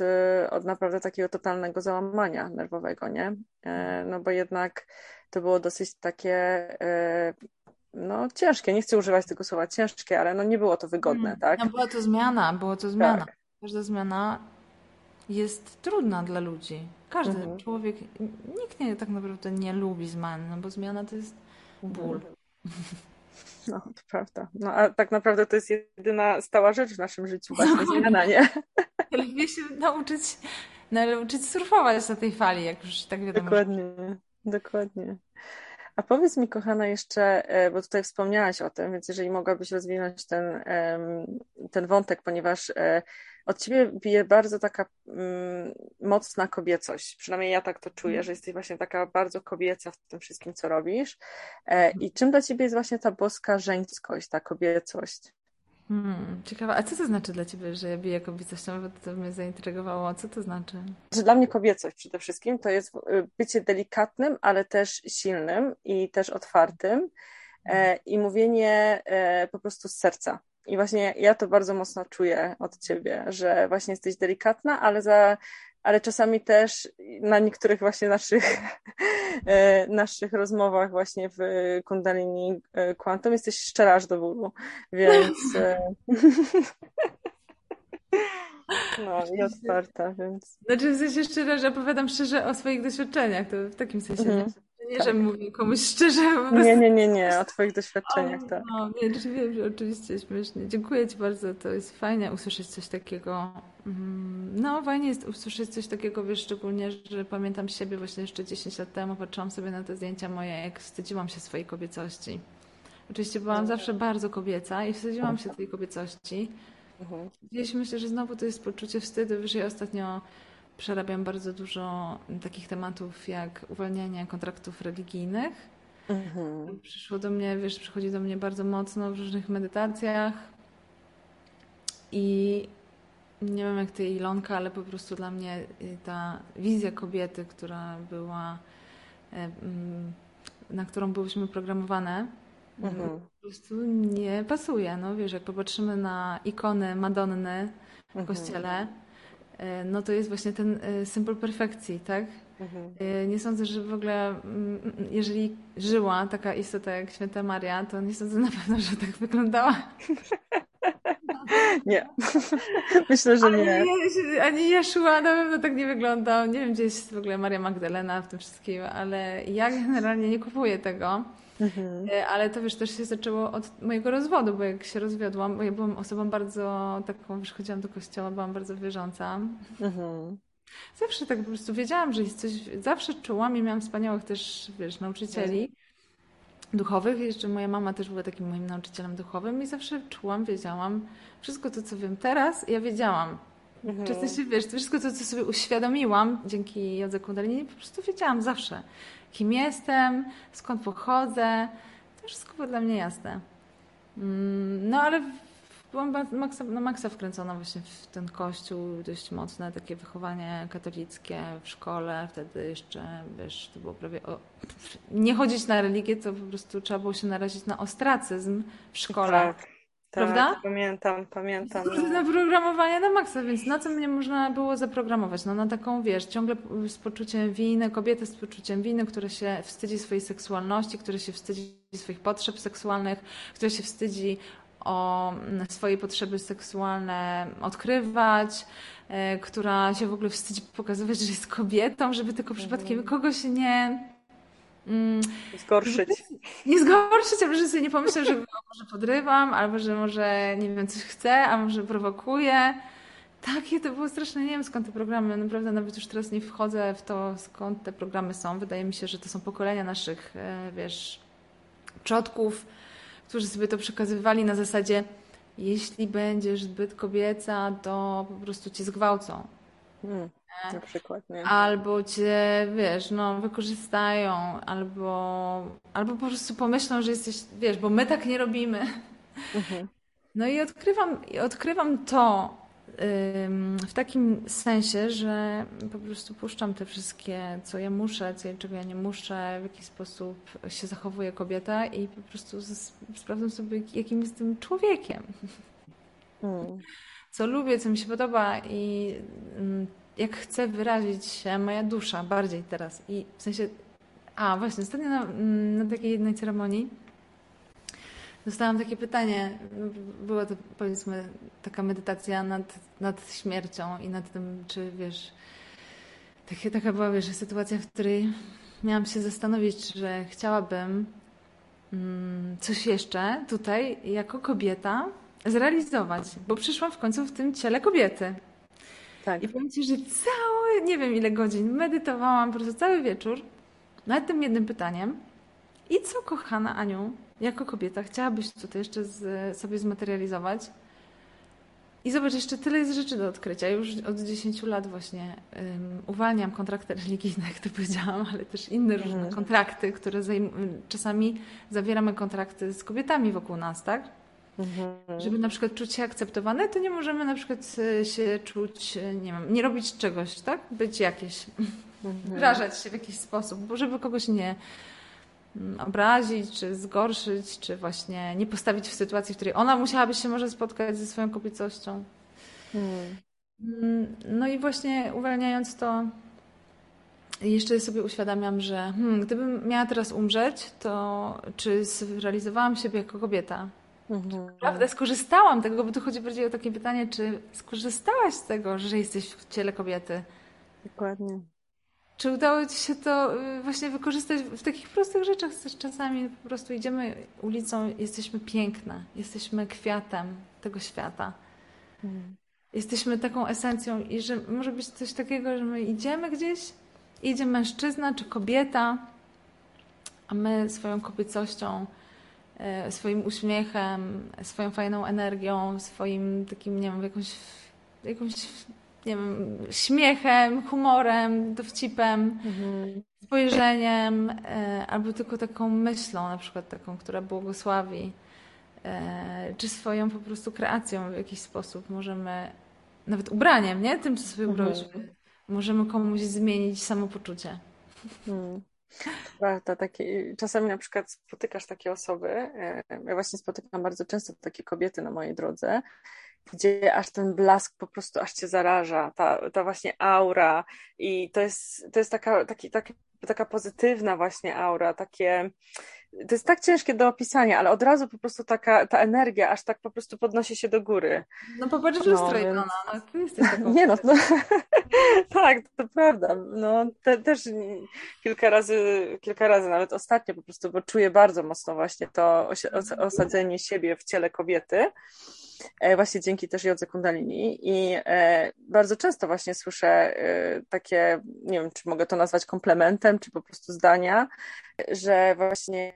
od naprawdę takiego totalnego załamania nerwowego, nie? No bo jednak to było dosyć takie no, ciężkie. Nie chcę używać tego słowa ciężkie, ale no, nie było to wygodne, hmm. tak? No, była to zmiana, było to zmiana. Tak. Każda zmiana jest trudna dla ludzi. Każdy mhm. człowiek, nikt nie, tak naprawdę nie lubi zmian, no bo zmiana to jest ból. Mhm. No, to prawda. No, a tak naprawdę to jest jedyna stała rzecz w naszym życiu, właśnie zmiana, nie? Lubię się nauczyć, nauczyć surfować na tej fali, jak już tak wiadomo. Dokładnie, dokładnie. A powiedz mi, kochana, jeszcze, e, bo tutaj wspomniałaś o tym, więc jeżeli mogłabyś rozwinąć ten, ten wątek, ponieważ e, od ciebie bije bardzo taka mm, mocna kobiecość. Przynajmniej ja tak to czuję, mhm. że jesteś właśnie taka bardzo kobieca w tym wszystkim, co robisz. E, I czym dla ciebie jest właśnie ta boska żeńskość, ta kobiecość? Hmm, ciekawe. A co to znaczy dla Ciebie, że ja biję kobiecością? Bo to mnie zaintrygowało. Co to znaczy? Że dla mnie kobiecość przede wszystkim to jest y, bycie delikatnym, ale też silnym i też otwartym e, i mówienie e, po prostu z serca. I właśnie ja to bardzo mocno czuję od ciebie, że właśnie jesteś delikatna, ale za, ale czasami też na niektórych właśnie naszych, e, naszych rozmowach właśnie w Kundalini e, Quantum jesteś szczera aż do bólu, więc e, no i otwarta, więc... Znaczy w sensie szczerze, że opowiadam szczerze o swoich doświadczeniach, to w takim sensie. Mhm. Nie, tak. że mówię komuś szczerze. Nie, nie, nie, nie, o Twoich doświadczeniach, o, tak. No, nie, wiem, że oczywiście śmiesznie. Dziękuję Ci bardzo, to jest fajne usłyszeć coś takiego. Mm, no, fajnie jest usłyszeć coś takiego, wiesz, szczególnie, że pamiętam siebie właśnie jeszcze 10 lat temu, patrzyłam sobie na te zdjęcia moje, jak wstydziłam się swojej kobiecości. Oczywiście byłam mhm. zawsze bardzo kobieca i wstydziłam się tej kobiecości. Mhm. Gdzieś myślę, że znowu to jest poczucie wstydu. Wiesz, ja ostatnio przerabiam bardzo dużo takich tematów jak uwalnianie kontraktów religijnych. Mhm. Przyszło do mnie, wiesz, przychodzi do mnie bardzo mocno w różnych medytacjach i nie wiem jak ty Ilonka, ale po prostu dla mnie ta wizja kobiety, która była, e, mm, na którą byłyśmy programowane, mhm. po prostu nie pasuje. No wiesz, jak popatrzymy na ikony Madonny w mhm. kościele, no to jest właśnie ten e, symbol perfekcji, tak? Mhm. E, nie sądzę, że w ogóle, mm, jeżeli żyła taka istota jak święta Maria, to nie sądzę na pewno, że tak wyglądała. Nie. Myślę, że nie. Ani, ani Jeszua na pewno tak nie wyglądał. Nie wiem, gdzie jest w ogóle Maria Magdalena w tym wszystkim, ale ja generalnie nie kupuję tego. Mhm. E, ale to wiesz, też się zaczęło od mojego rozwodu, bo jak się rozwiodłam, bo ja byłam osobą bardzo taką, wiesz, chodziłam do kościoła, byłam bardzo wierząca. Mhm. Zawsze tak po prostu wiedziałam, że jest coś, zawsze czułam i miałam wspaniałych też, wiesz, nauczycieli duchowych. Jeszcze moja mama też była takim moim nauczycielem duchowym i zawsze czułam, wiedziałam wszystko to, co wiem teraz, ja wiedziałam. Mhm. Czasem się, wiesz, wszystko to, co sobie uświadomiłam dzięki Jodze Kundalini, po prostu wiedziałam zawsze kim jestem, skąd pochodzę. To wszystko było dla mnie jasne. Mm, no ale byłam maksa, na maksa wkręcona właśnie w ten kościół, dość mocne takie wychowanie katolickie w szkole. Wtedy jeszcze, wiesz, to było prawie... O... Nie chodzić na religię, to po prostu trzeba było się narazić na ostracyzm w szkole. Tak. Tak, Prawda? Pamiętam, pamiętam. Na programowanie na maksa, więc na co mnie można było zaprogramować? No na taką, wiesz, ciągle z poczuciem winy, kobietę z poczuciem winy, która się wstydzi swojej seksualności, która się wstydzi swoich potrzeb seksualnych, która się wstydzi o swoje potrzeby seksualne odkrywać, e, która się w ogóle wstydzi pokazywać, że jest kobietą, żeby tylko przypadkiem mhm. kogoś nie zgorszyć. Nie zgorszyć, albo że sobie nie pomyślę, że może podrywam, albo że może, nie wiem, coś chcę, a może prowokuję. Takie to było straszne. Nie wiem skąd te programy, naprawdę nawet już teraz nie wchodzę w to, skąd te programy są. Wydaje mi się, że to są pokolenia naszych, e, wiesz, przodków, którzy sobie to przekazywali na zasadzie jeśli będziesz zbyt kobieca, to po prostu cię zgwałcą. Hmm. Na przykład, nie? Albo cię, wiesz, no, wykorzystają, albo, albo po prostu pomyślą, że jesteś, wiesz, bo my tak nie robimy. Mhm. No i odkrywam, odkrywam to w takim sensie, że po prostu puszczam te wszystkie, co ja muszę, co, czego ja nie muszę, w jaki sposób się zachowuje kobieta i po prostu sprawdzam sobie, jakim jestem człowiekiem. Hmm. Co lubię, co mi się podoba i jak chce wyrazić się moja dusza bardziej teraz. I w sensie, a właśnie, ostatnio na, na takiej jednej ceremonii dostałam takie pytanie. Była to powiedzmy taka medytacja nad, nad śmiercią i nad tym, czy wiesz. Takie, taka była wiesz, sytuacja, w której miałam się zastanowić, że chciałabym mm, coś jeszcze tutaj jako kobieta zrealizować, bo przyszłam w końcu w tym ciele kobiety. Tak. I powiem Ci, że cały, nie wiem ile godzin medytowałam, po prostu cały wieczór nad tym jednym pytaniem. I co, kochana Aniu, jako kobieta, chciałabyś tutaj jeszcze z, sobie zmaterializować? I zobacz, jeszcze tyle jest rzeczy do odkrycia. Już od 10 lat właśnie um, uwalniam kontrakty religijne, jak to powiedziałam, ale też inne różne mhm. kontrakty, które czasami zawieramy kontrakty z kobietami wokół nas, tak? Mhm. Żeby na przykład czuć się akceptowane, to nie możemy na przykład e, się czuć, e, nie wiem, nie robić czegoś, tak? Być jakieś, mhm. wyrażać się w jakiś sposób, bo żeby kogoś nie mm, obrazić, czy zgorszyć, czy właśnie nie postawić w sytuacji, w której ona musiałaby się może spotkać ze swoją kobiecością. Mhm. Mm, no i właśnie uwalniając to, jeszcze sobie uświadamiam, że hmm, gdybym miała teraz umrzeć, to czy zrealizowałam siebie jako kobieta? Mhm. Prawda, skorzystałam tego, bo tu chodzi bardziej o takie pytanie, czy skorzystałaś z tego, że jesteś w ciele kobiety? Dokładnie. Czy udało Ci się to y, właśnie wykorzystać w takich prostych rzeczach? Czasami po prostu idziemy ulicą, jesteśmy piękne, jesteśmy kwiatem tego świata. Mhm. Jesteśmy taką esencją i że może być coś takiego, że my idziemy gdzieś, idzie mężczyzna czy kobieta, a my swoją kobiecością swoim uśmiechem, swoją fajną energią, swoim takim, nie wiem, jakąś, jakąś nie wiem, śmiechem, humorem, dowcipem, mhm. spojrzeniem, e, albo tylko taką myślą, na przykład taką, która błogosławi, e, czy swoją po prostu kreacją w jakiś sposób możemy, nawet ubraniem, nie? Tym, co sobie mhm. ubrałyśmy, możemy komuś zmienić samopoczucie. Mhm. Prawda, takie, czasami na przykład spotykasz takie osoby, ja właśnie spotykam bardzo często takie kobiety na mojej drodze, gdzie aż ten blask po prostu aż cię zaraża, ta, ta właśnie aura i to jest, to jest taka, taki, taki, taka pozytywna właśnie aura, takie to jest tak ciężkie do opisania, ale od razu po prostu taka ta energia aż tak po prostu podnosi się do góry. No popatrz no, lustro, więc... no, ty jesteś taką Nie no, no tak, to prawda. No te, też kilka razy, kilka razy, nawet ostatnio po prostu, bo czuję bardzo mocno właśnie to osadzenie siebie w ciele kobiety. E, właśnie dzięki też Jodze Kundalini i e, bardzo często właśnie słyszę e, takie, nie wiem, czy mogę to nazwać komplementem, czy po prostu zdania, że właśnie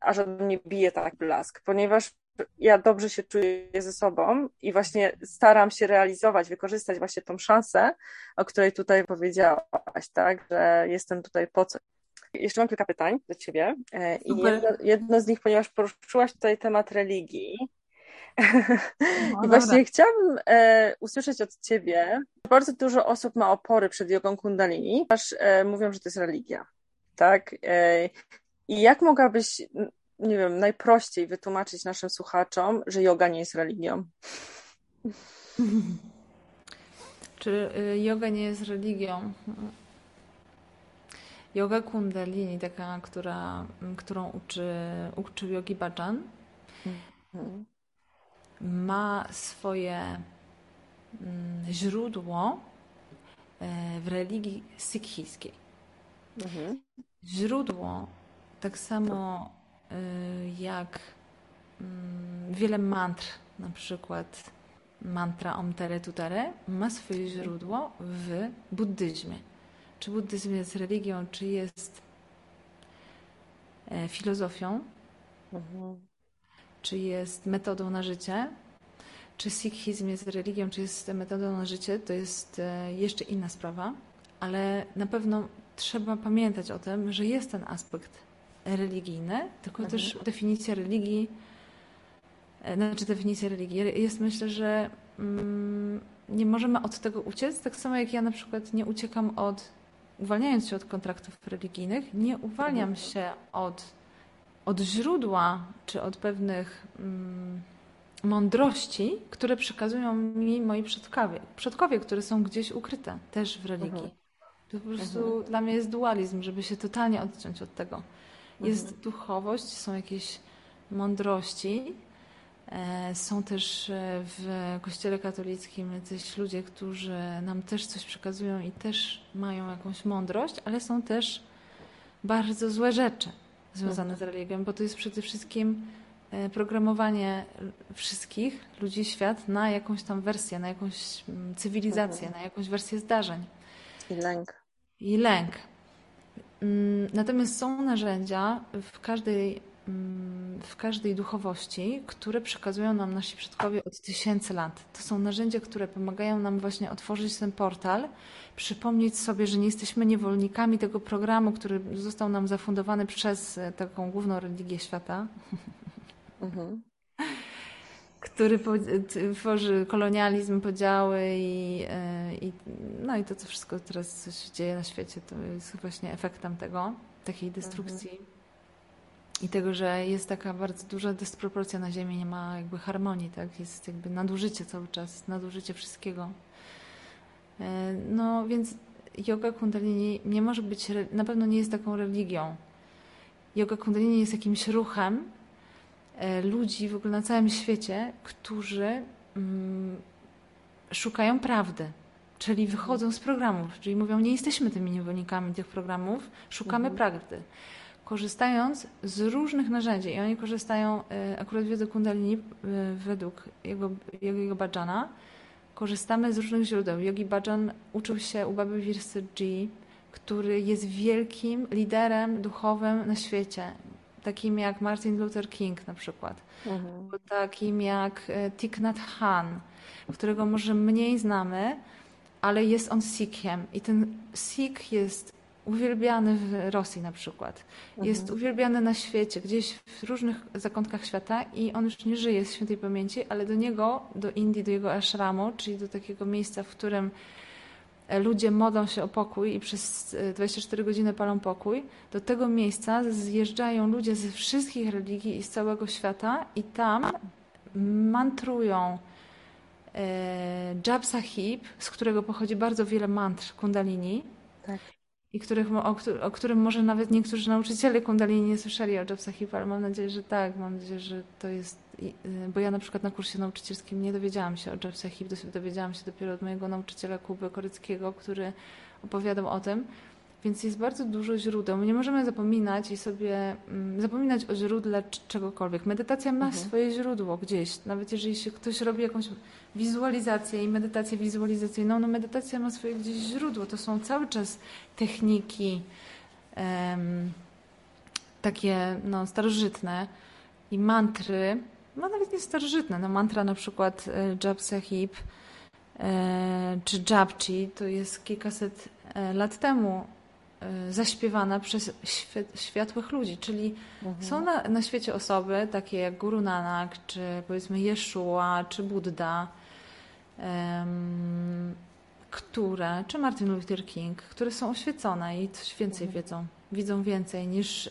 aż od mnie bije tak blask, ponieważ ja dobrze się czuję ze sobą i właśnie staram się realizować, wykorzystać właśnie tą szansę, o której tutaj powiedziałaś, tak, że jestem tutaj po co. Jeszcze mam kilka pytań do Ciebie. I jedno, jedno, z nich, ponieważ poruszyłaś tutaj temat religii, no, I właśnie chciałabym e, usłyszeć od Ciebie, bardzo dużo osób ma opory przed jogą kundalini, aż e, mówią, że to jest religia, tak? E, I jak mogłabyś, nie wiem, najprościej wytłumaczyć naszym słuchaczom, że yoga nie jest religią? Czy y, yoga nie jest religią? Yoga kundalini, taka, która, którą uczy, uczył yogi Bhajan, mhm ma swoje mm, źródło e, w religii sikhijskiej. Mhm. Źródło tak samo e, jak mm, wiele mantr, na przykład mantra Om Tere Tutere, ma swoje źródło w buddyzmie. Czy buddyzm jest religią, czy jest e, filozofią, mhm czy jest metodą na życie, czy sikhizm jest religią, czy jest metodą na życie, to jest e, jeszcze inna sprawa, ale na pewno trzeba pamiętać o tym, że jest ten aspekt religijny, tylko mhm. też definicja religii, e, znaczy definicja religii jest myślę, że mm, nie możemy od tego uciec, tak samo jak ja na przykład nie uciekam od, uwalniając się od kontraktów religijnych, nie uwalniam mhm. się od od źródła czy od pewnych mm, mądrości, które przekazują mi moi przodkowie, przodkowie, które są gdzieś ukryte też w religii. Mhm. To po prostu mhm. dla mnie jest dualizm, żeby się totalnie odciąć od tego. Jest mhm. duchowość, są jakieś mądrości. E, są też e, w Kościele katolickim jacyś ludzie, którzy nam też coś przekazują i też mają jakąś mądrość, ale są też bardzo złe rzeczy związane z religią, bo to jest przede wszystkim e, programowanie wszystkich ludzi świat na jakąś tam wersję, na jakąś mm, cywilizację, mhm. na jakąś wersję zdarzeń. I lęk. I lęk. Mm, natomiast są narzędzia w każdej, w każdej duchowości, które przekazują nam nasi przodkowie od tysięcy lat. To są narzędzia, które pomagają nam właśnie otworzyć ten portal, przypomnieć sobie, że nie jesteśmy niewolnikami tego programu, który został nam zafundowany przez e, taką główną religię świata. Mhm który tworzy kolonializm, podziały i, e, i, no i to, co wszystko teraz się dzieje na świecie, to jest właśnie efektem tego, takiej destrukcji. Mhm. I tego, że jest taka bardzo duża dysproporcja na Ziemi, nie ma jakby harmonii, tak? Jest jakby nadużycie cały czas, nadużycie wszystkiego. E, no więc yoga kundalini nie może być, na pewno nie jest taką religią. Yoga kundalini jest jakimś ruchem, E, ludzi w ogóle na całym świecie, którzy mm, szukają prawdy, czyli wychodzą z programów, czyli mówią, nie jesteśmy tymi niewolnikami tych programów, szukamy mhm. prawdy. Korzystając z różnych narzędzi i oni korzystają, e, akurat wiedzy Kundalini e, według jego, jego Bhajana, korzystamy z różnych źródeł. Yogi Bhajan uczył się u Baby Virsy G, który jest wielkim liderem duchowym na świecie takim jak Martin Luther King na przykład, mhm. takim jak e, Thich Nhat Hanh, którego może mniej znamy, ale jest on Sikhem i ten Sikh jest uwielbiany w Rosji na przykład. Mhm. Jest uwielbiany na świecie, gdzieś w różnych zakątkach świata i on już nie żyje z świętej pamięci, ale do niego, do Indii, do jego ashramu, czyli do takiego miejsca, w którym ludzie modlą się o pokój i przez 24 e, godziny palą pokój, do tego miejsca zjeżdżają ludzie ze wszystkich religii i z całego świata i tam mantrują e, Jab Sahib, z którego pochodzi bardzo wiele mantr kundalini. Tak. I których, o, o, którym może nawet niektórzy nauczyciele kundalini nie słyszeli o Jab Sahib, ale mam nadzieję, że tak. Mam nadzieję, że to jest Y, bo ja na przykład na kursie nauczycielskim nie dowiedziałam się o Sahib, dowiedziałam się dopiero od mojego nauczyciela Kuby Koryckiego, który opowiadał o tym. Więc jest bardzo dużo źródeł. My nie możemy zapominać i sobie mm, zapominać o źródle czegokolwiek. Medytacja ma mhm. swoje źródło gdzieś. Nawet jeżeli się ktoś robi jakąś wizualizację i medytację wizualizacyjną, no medytacja ma swoje gdzieś źródło. To są cały czas techniki um, takie no, starożytne i mantry, no nawet nie starożytne. No mantra na przykład e, Jab Sahib e, czy Japchi to jest kilkaset e, lat temu zaśpiewana przez światłych ludzi, czyli mhm. są na, na świecie osoby takie jak Guru Nanak, czy powiedzmy Yeshua, czy Buddha, które, czy Martin Luther King, które są oświecone i coś więcej mhm. wiedzą, widzą więcej niż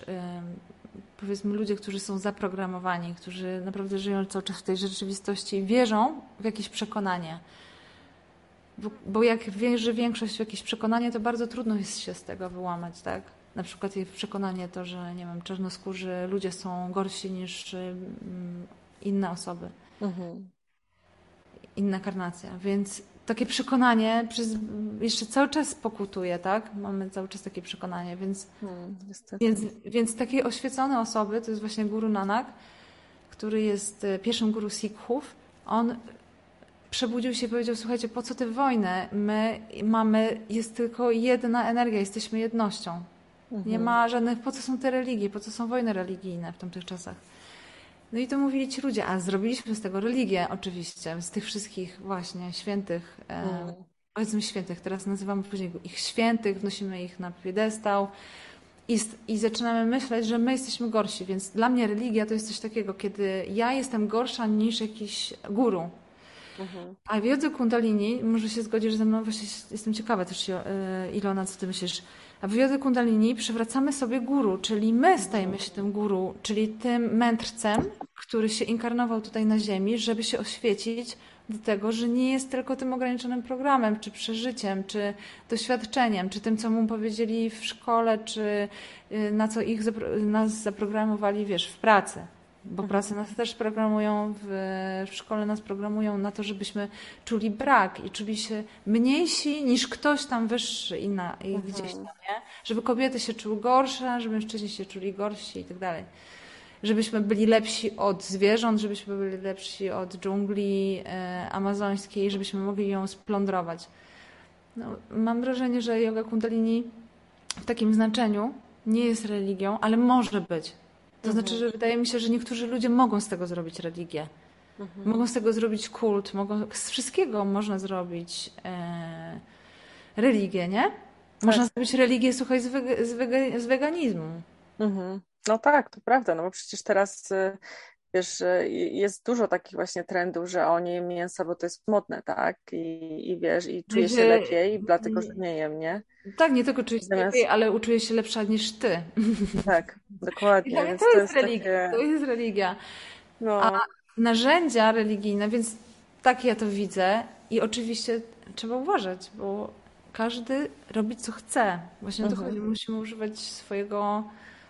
powiedzmy ludzie, którzy są zaprogramowani, którzy naprawdę żyją cały czas w tej rzeczywistości, wierzą w jakieś przekonanie. Bo, bo jak wierzy większość w jakieś przekonanie, to bardzo trudno jest się z tego wyłamać, tak? Na przykład przekonanie to, że nie wiem, czarnoskórzy ludzie są gorsi niż inne osoby. Mhm. Inna karnacja. Więc takie przekonanie przez, jeszcze cały czas pokutuje, tak? Mamy cały czas takie przekonanie, więc, hmm, więc, więc takie oświecone osoby, to jest właśnie Guru Nanak, który jest e, pierwszym guru Sikhów, on przebudził się i powiedział, słuchajcie, po co tę wojnę? My mamy, jest tylko jedna energia, jesteśmy jednością. Mhm. Nie ma żadnych, po co są te religie, po co są wojny religijne w tamtych czasach? No i to mówili ci ludzie, a zrobiliśmy z tego religię oczywiście, z tych wszystkich właśnie świętych, mm. powiedzmy świętych, teraz nazywamy później ich świętych, wnosimy ich na piedestał i, i zaczynamy myśleć, że my jesteśmy gorsi, więc dla mnie religia to jest coś takiego, kiedy ja jestem gorsza niż jakiś guru. Mhm. A w jodze kundalini, może się zgodzisz ze mną, właśnie jestem ciekawa też e, Ilona, co ty myślisz, a w jodze kundalini przywracamy sobie guru, czyli my stajemy się tym guru, czyli tym mędrcem, który się inkarnował tutaj na ziemi, żeby się oświecić do tego, że nie jest tylko tym ograniczonym programem, czy przeżyciem, czy doświadczeniem, czy tym, co mu powiedzieli w szkole, czy y, na co ich nas zaprogramowali, wiesz, w pracy. Bo pracy nas też programują, w, w, szkole nas programują na to, żebyśmy czuli brak i czuli się mniejsi niż ktoś tam wyższy i, na, i mhm. gdzieś tam, nie? Żeby kobiety się czuły gorsze, żeby mężczyźni się czuli gorsi i tak dalej. Żebyśmy byli lepsi od zwierząt, żebyśmy byli lepsi od dżungli e, amazońskiej, żebyśmy mogli ją splądrować. No, mam wrażenie, że yoga kundalini w takim znaczeniu nie jest religią, ale może być. To znaczy, mhm. że wydaje mi się, że niektórzy ludzie mogą z tego zrobić religię. Mhm. Mogą z tego zrobić kult, mogą, z wszystkiego można zrobić e, religię, nie? Można tak. zrobić religię, słuchaj, z, wege, z, wege, z weganizmu. Mhm. No tak, to prawda, no bo przecież teraz y, wiesz, jest dużo takich właśnie trendów, że o nie jem mięsa, bo to jest modne, tak? I, i wiesz, i czuję się lepiej, dlatego że nie jem, nie? Tak, nie tylko czuję się Zamiast... lepiej, ale uczuję się lepsza niż ty. Tak, dokładnie. Tak, to, jest, to jest religia. Takie... To jest religia. No. A narzędzia religijne, więc tak ja to widzę i oczywiście trzeba uważać, bo każdy robi co chce. Właśnie o to mhm. chodzi. Musimy używać swojego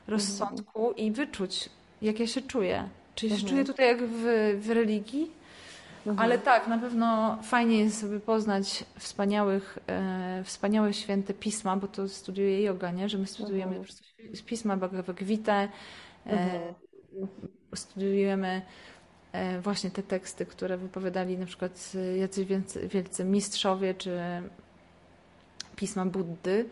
rozsądku mhm. i wyczuć, jak ja się czuję. Czy się mhm. czuję tutaj jak w, w religii? Mhm. Ale tak, na pewno fajnie jest sobie poznać wspaniałych, e, wspaniałe święte pisma, bo to studiuje yoga, nie? że my studiujemy mhm. po pisma Bhagavad Gita, e, mhm. studiujemy e, właśnie te teksty, które wypowiadali na przykład jacyś wielcy, wielcy mistrzowie, czy pisma Buddy.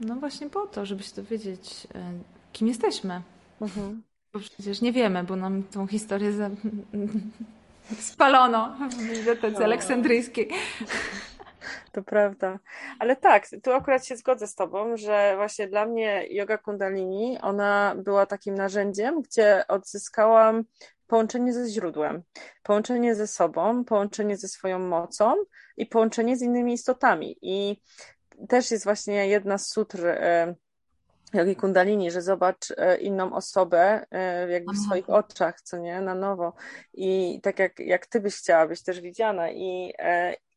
No właśnie po to, żeby się dowiedzieć, e, kim jesteśmy. Mhm. Bo przecież nie wiemy, bo nam tą historię za... spalono w bibliotece no. aleksandryjskiej. To prawda. Ale tak, tu akurat się zgodzę z Tobą, że właśnie dla mnie yoga kundalini, ona była takim narzędziem, gdzie odzyskałam połączenie ze źródłem, połączenie ze sobą, połączenie ze swoją mocą i połączenie z innymi istotami. I też jest właśnie jedna z sutr e, jogi kundalini, że zobacz e, inną osobę e, jakby w swoich oczach, co nie, na nowo. I tak jak, jak ty byś chciała być też widziana. I,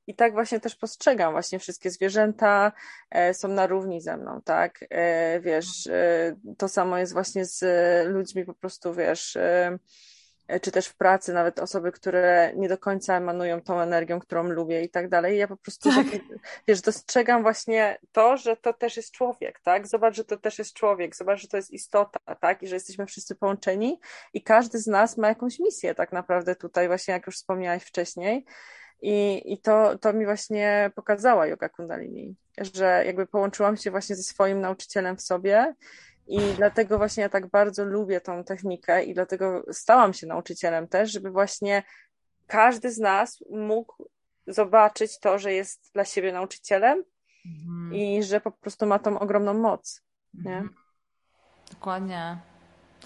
i tak właśnie też postrzegam właśnie wszystkie zwierzęta są na równi ze mną, tak, wiesz, to samo jest właśnie z ludźmi po prostu, wiesz, E, czy też w pracy, nawet osoby, które nie do końca emanują tą energią, którą lubię i tak dalej. Ja po prostu, tak. wiesz, dostrzegam właśnie to, że to też jest człowiek, tak? Zobacz, że to też jest człowiek, zobacz, że to jest istota, tak? I że jesteśmy wszyscy połączeni i każdy z nas ma jakąś misję tak naprawdę tutaj, właśnie jak już wspomniałaś wcześniej. I, i to, to mi właśnie pokazała yoga kundalini, że jakby połączyłam się właśnie ze swoim nauczycielem w sobie i dlatego właśnie ja tak bardzo lubię tą technikę i dlatego stałam się nauczycielem też, żeby właśnie każdy z nas mógł zobaczyć to, że jest dla siebie nauczycielem mhm. i że po prostu ma tą ogromną moc. Nie? Mhm. Dokładnie.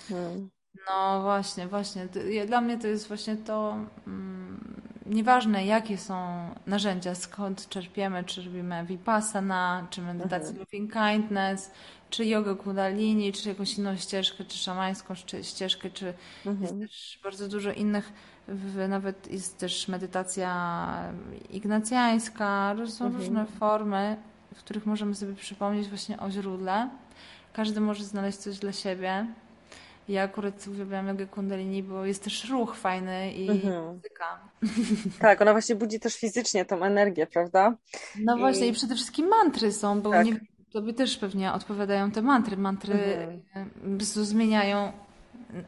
Hmm. No właśnie, właśnie. Dla mnie to jest właśnie to. Nieważne jakie są narzędzia, skąd czerpiemy, czy robimy vipassana, czy medytację mhm. loving kindness, czy yoga kundalini, czy jakąś inną ścieżkę, czy szamańską czy ścieżkę, czy mhm. jest też bardzo dużo innych, nawet jest też medytacja ignacjańska, są mhm. różne formy, w których możemy sobie przypomnieć właśnie o źródle. Każdy może znaleźć coś dla siebie. Ja akurat uwielbiam jogę kundalini, bo jest też ruch fajny i mhm. muzyka. Tak, ona właśnie budzi też fizycznie tą energię, prawda? No I... właśnie i przede wszystkim mantry są, bo tak. nie Tobie też pewnie odpowiadają te mantry. Mantry mhm. zmieniają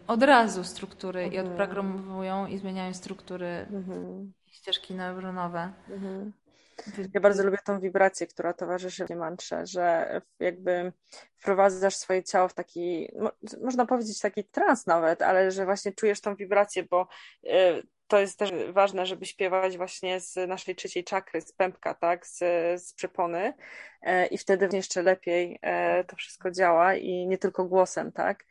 od razu struktury mhm. i odprogramowują i zmieniają struktury mhm. ścieżki neuronowe. Mhm. Ja bardzo lubię tą wibrację, która towarzyszy tej mantrze, że jakby wprowadzasz swoje ciało w taki, można powiedzieć taki trans nawet, ale że właśnie czujesz tą wibrację, bo y, to jest też ważne, żeby śpiewać właśnie z naszej trzeciej czakry, z pępka, tak, z, z przepony e, i wtedy jeszcze lepiej e, to wszystko działa i nie tylko głosem, tak,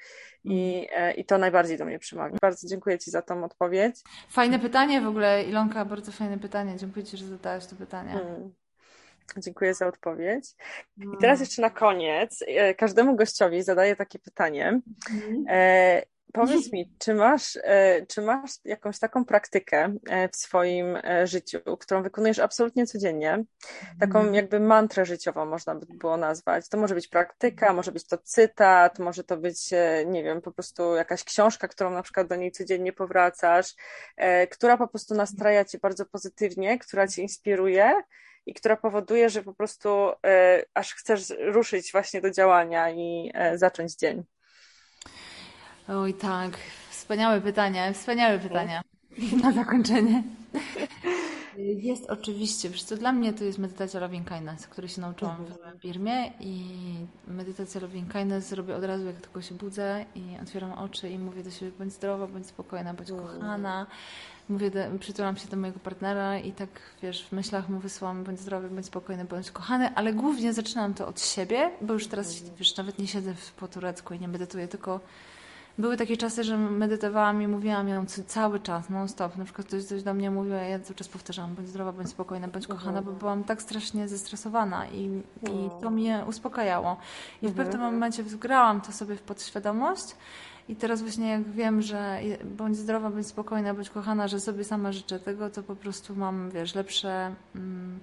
i, mhm. e, i to najbardziej do mnie przemawia. Bardzo dziękuję Ci za tą odpowiedź. Fajne pytanie w ogóle, Ilonka, bardzo fajne pytanie. Dziękuję Ci, że zadałaś to pytanie. Hmm. Dziękuję za odpowiedź. I teraz jeszcze na koniec każdemu gościowi zadaję takie pytanie. Powiedz mi, czy masz, e, czy masz jakąś taką praktykę e, w swoim e, życiu, którą wykonujesz absolutnie codziennie, taką mhm. jakby mantrę życiową można by było nazwać. To może być praktyka, może być to cytat, może to być, nie wiem, po prostu jakaś książka, którą na przykład do niej codziennie powracasz, która po prostu nastraja cię bardzo pozytywnie, która cię inspiruje i która powoduje, że po prostu aż chcesz ruszyć właśnie do działania i zacząć dzień. Oj tak, wspaniałe pytanie, wspaniałe pytania na zakończenie. Jest oczywiście, przecież to dla mnie to jest medytacja Loving Kindness, której się nauczyłam w Birmie i medytacja Loving Kindness zrobię od razu, jak tylko się budzę i otwieram oczy i mówię do siebie, bądź zdrowa, bądź spokojna, bądź kochana. Mówię, do, przytulam się do mojego partnera i tak, wiesz, w myślach mu wysyłam, bądź zdrowy, bądź spokojny, bądź kochany, ale głównie zaczynam to od siebie, bo już teraz, wiesz, nawet nie siedzę po turecku i nie medytuję, tylko były takie czasy, że medytowałam i mówiłam ją cały czas, non stop. Na przykład ktoś coś do mnie mówił, a ja cały czas powtarzałam, bądź zdrowa, bądź spokojna, bądź kochana, bo byłam tak strasznie zestresowana i, i to mnie uspokajało. I w pewnym momencie wgrałam to sobie w podświadomość i teraz właśnie jak wiem, że bądź zdrowa, bądź spokojna, bądź kochana, że sobie sama życzę tego, to po prostu mam, wiesz, lepsze mm,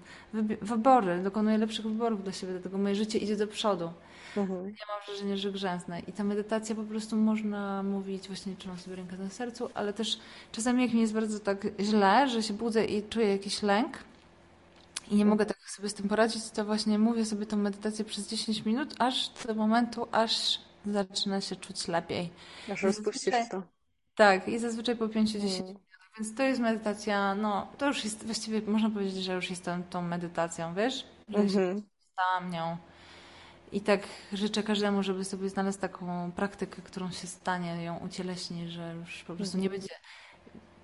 wybory, dokonuję lepszych wyborów dla siebie, dlatego moje życie idzie do przodu. Mhm. Ja mam wrażenie, że grzęznę. I ta medytacja po prostu można mówić, właśnie trzymam sobie rękę na sercu, ale też czasami jak mi jest bardzo tak źle, że się budzę i czuję jakiś lęk i nie mhm. mogę tak sobie z tym poradzić, to właśnie mówię sobie tą medytację przez 10 minut, aż do momentu, aż zaczyna się czuć lepiej. Aż rozpuścisz to. Tak, i zazwyczaj po 5-10 mhm. minut. Więc to jest medytacja, no to już jest, właściwie można powiedzieć, że już jestem tą medytacją, wiesz? Że mhm. się stałam nią. I tak życzę każdemu, żeby sobie znaleźć taką praktykę, którą się stanie, ją ucieleśni, że już po prostu nie mhm. będzie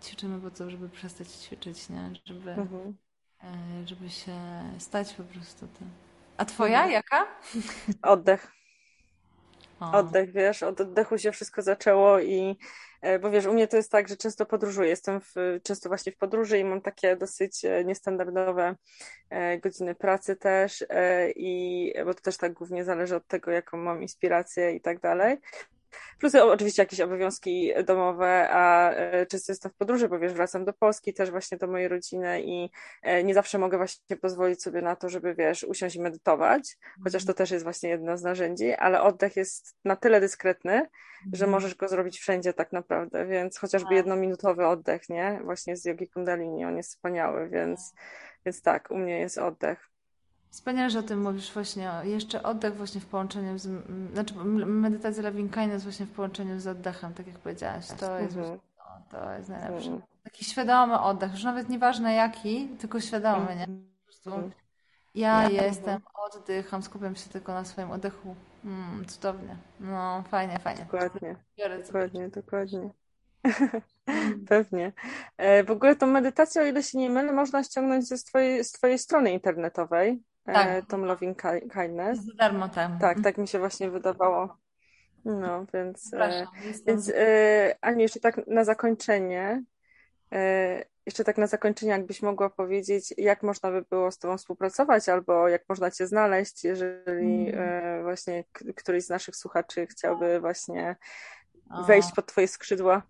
ćwiczymy po to, żeby przestać ćwiczyć, nie? Żeby, mhm. E, żeby się stać po prostu tym. A twoja mhm. jaka? Oddech. O. Oddech, wiesz, od oddechu się wszystko zaczęło i bo wiesz, u mnie to jest tak, że często podróżuję, jestem w, często właśnie w podróży i mam takie dosyć e, niestandardowe e, godziny pracy też i bo to też tak głównie zależy od tego, jaką mam inspirację i tak dalej. Plus oczywiście jakieś obowiązki domowe, a e, często jestem w podróży, bo wiesz, wracam do Polski, też właśnie do mojej rodziny i e, nie zawsze mogę właśnie pozwolić sobie na to, żeby wiesz, usiąść i medytować, chociaż to też jest właśnie jedno z narzędzi, ale oddech jest na tyle dyskretny, że mhm. możesz go zrobić wszędzie tak naprawdę, więc chociażby tak. jednominutowy oddech, nie? Właśnie z jogi kundalini, on jest wspaniały, więc, więc tak, u mnie jest oddech. Wspaniale, że o tym mówisz właśnie. Jeszcze oddech właśnie w połączeniu z... Znaczy medytacja loving kindness właśnie w połączeniu z oddechem, tak jak powiedziałaś. To jest, mhm. no, to jest najlepsze. Mhm. Taki świadomy oddech, już nawet nieważne jaki, tylko świadomy, nie? Po prostu mhm. ja jestem, oddycham, skupiam się tylko na swoim oddechu. Mm, cudownie. No, fajnie, fajnie. Dokładnie. dokładnie, dokładnie. Pewnie. E, w ogóle tą medytację, o ile się nie mylę, można ściągnąć ze twojej, z twojej strony internetowej. E, tak. Tom Loving Kindness. Za darmo tam. Tak, tak mi się właśnie wydawało. No, więc, e, więc e, Aniu, jeszcze tak na zakończenie, e, jeszcze tak na zakończenie, jakbyś mogła powiedzieć, jak można by było z Tobą współpracować, albo jak można Cię znaleźć, jeżeli mm. właśnie któryś z naszych słuchaczy chciałby właśnie wejść pod Twoje skrzydła.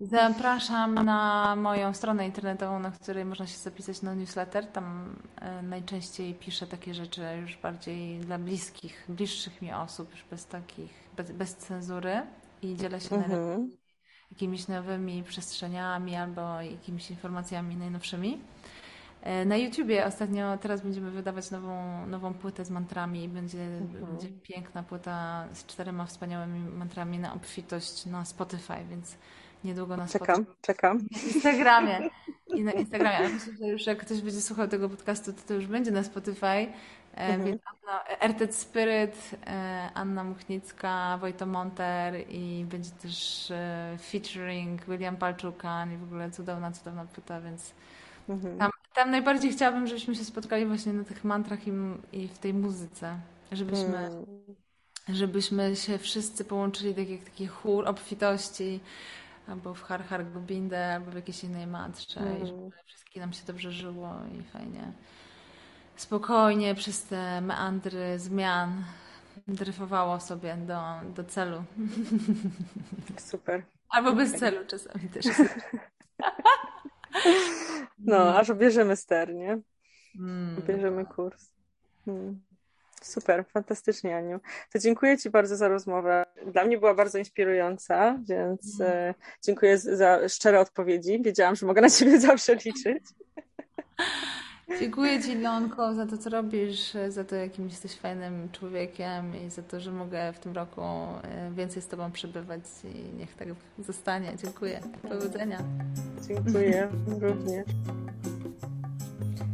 Zapraszam na moją stronę internetową, na której można się zapisać na newsletter. Tam e, najczęściej piszę takie rzeczy już bardziej dla bliskich, bliższych mi osób, już bez takich, bez, bez cenzury i dzielę się mhm. jakimiś nowymi przestrzeniami albo jakimiś informacjami najnowszymi. E, na YouTubie ostatnio, teraz będziemy wydawać nową, nową płytę z mantrami będzie, mhm. będzie piękna płyta z czterema wspaniałymi mantrami na obfitość na Spotify, więc niedługo na Czekam, Spotify. czekam. Na Instagramie. I na Instagramie. Ale myślę, że już jak ktoś będzie słuchał tego podcastu, to to już będzie na Spotify. E, mhm. Więc Anna, Spirit, e, Anna Muchnicka, Wojto Monter i będzie też e, featuring William Palczukan i w ogóle cudowna, cudowna płyta, więc mhm. tam, tam najbardziej chciałabym, żebyśmy się spotkali właśnie na tych mantrach i, i w tej muzyce. Żebyśmy, mhm. żebyśmy się wszyscy połączyli tak jak taki chór obfitości, albo w Har Har Gobindę, albo w jakiejś innej mantrze mm. i żeby wszystkim nam się dobrze żyło i fajnie spokojnie przez te meandry zmian dryfowało sobie do, do celu. Super. Albo bez celu czasami też. No, aż bierzemy ster, nie? Mm, bierzemy kurs. Hmm. Super, fantastycznie, Aniu. To dziękuję Ci bardzo za rozmowę. Dla mnie była bardzo inspirująca, więc mm. dziękuję za szczere odpowiedzi. Wiedziałam, że mogę na Ciebie zawsze liczyć. Dziękuję Ci, Lonko, za to, co robisz, za to, jakim jesteś fajnym człowiekiem i za to, że mogę w tym roku e, więcej z Tobą przebywać i niech tak zostanie. Dziękuję. Powodzenia. Dziękuję również.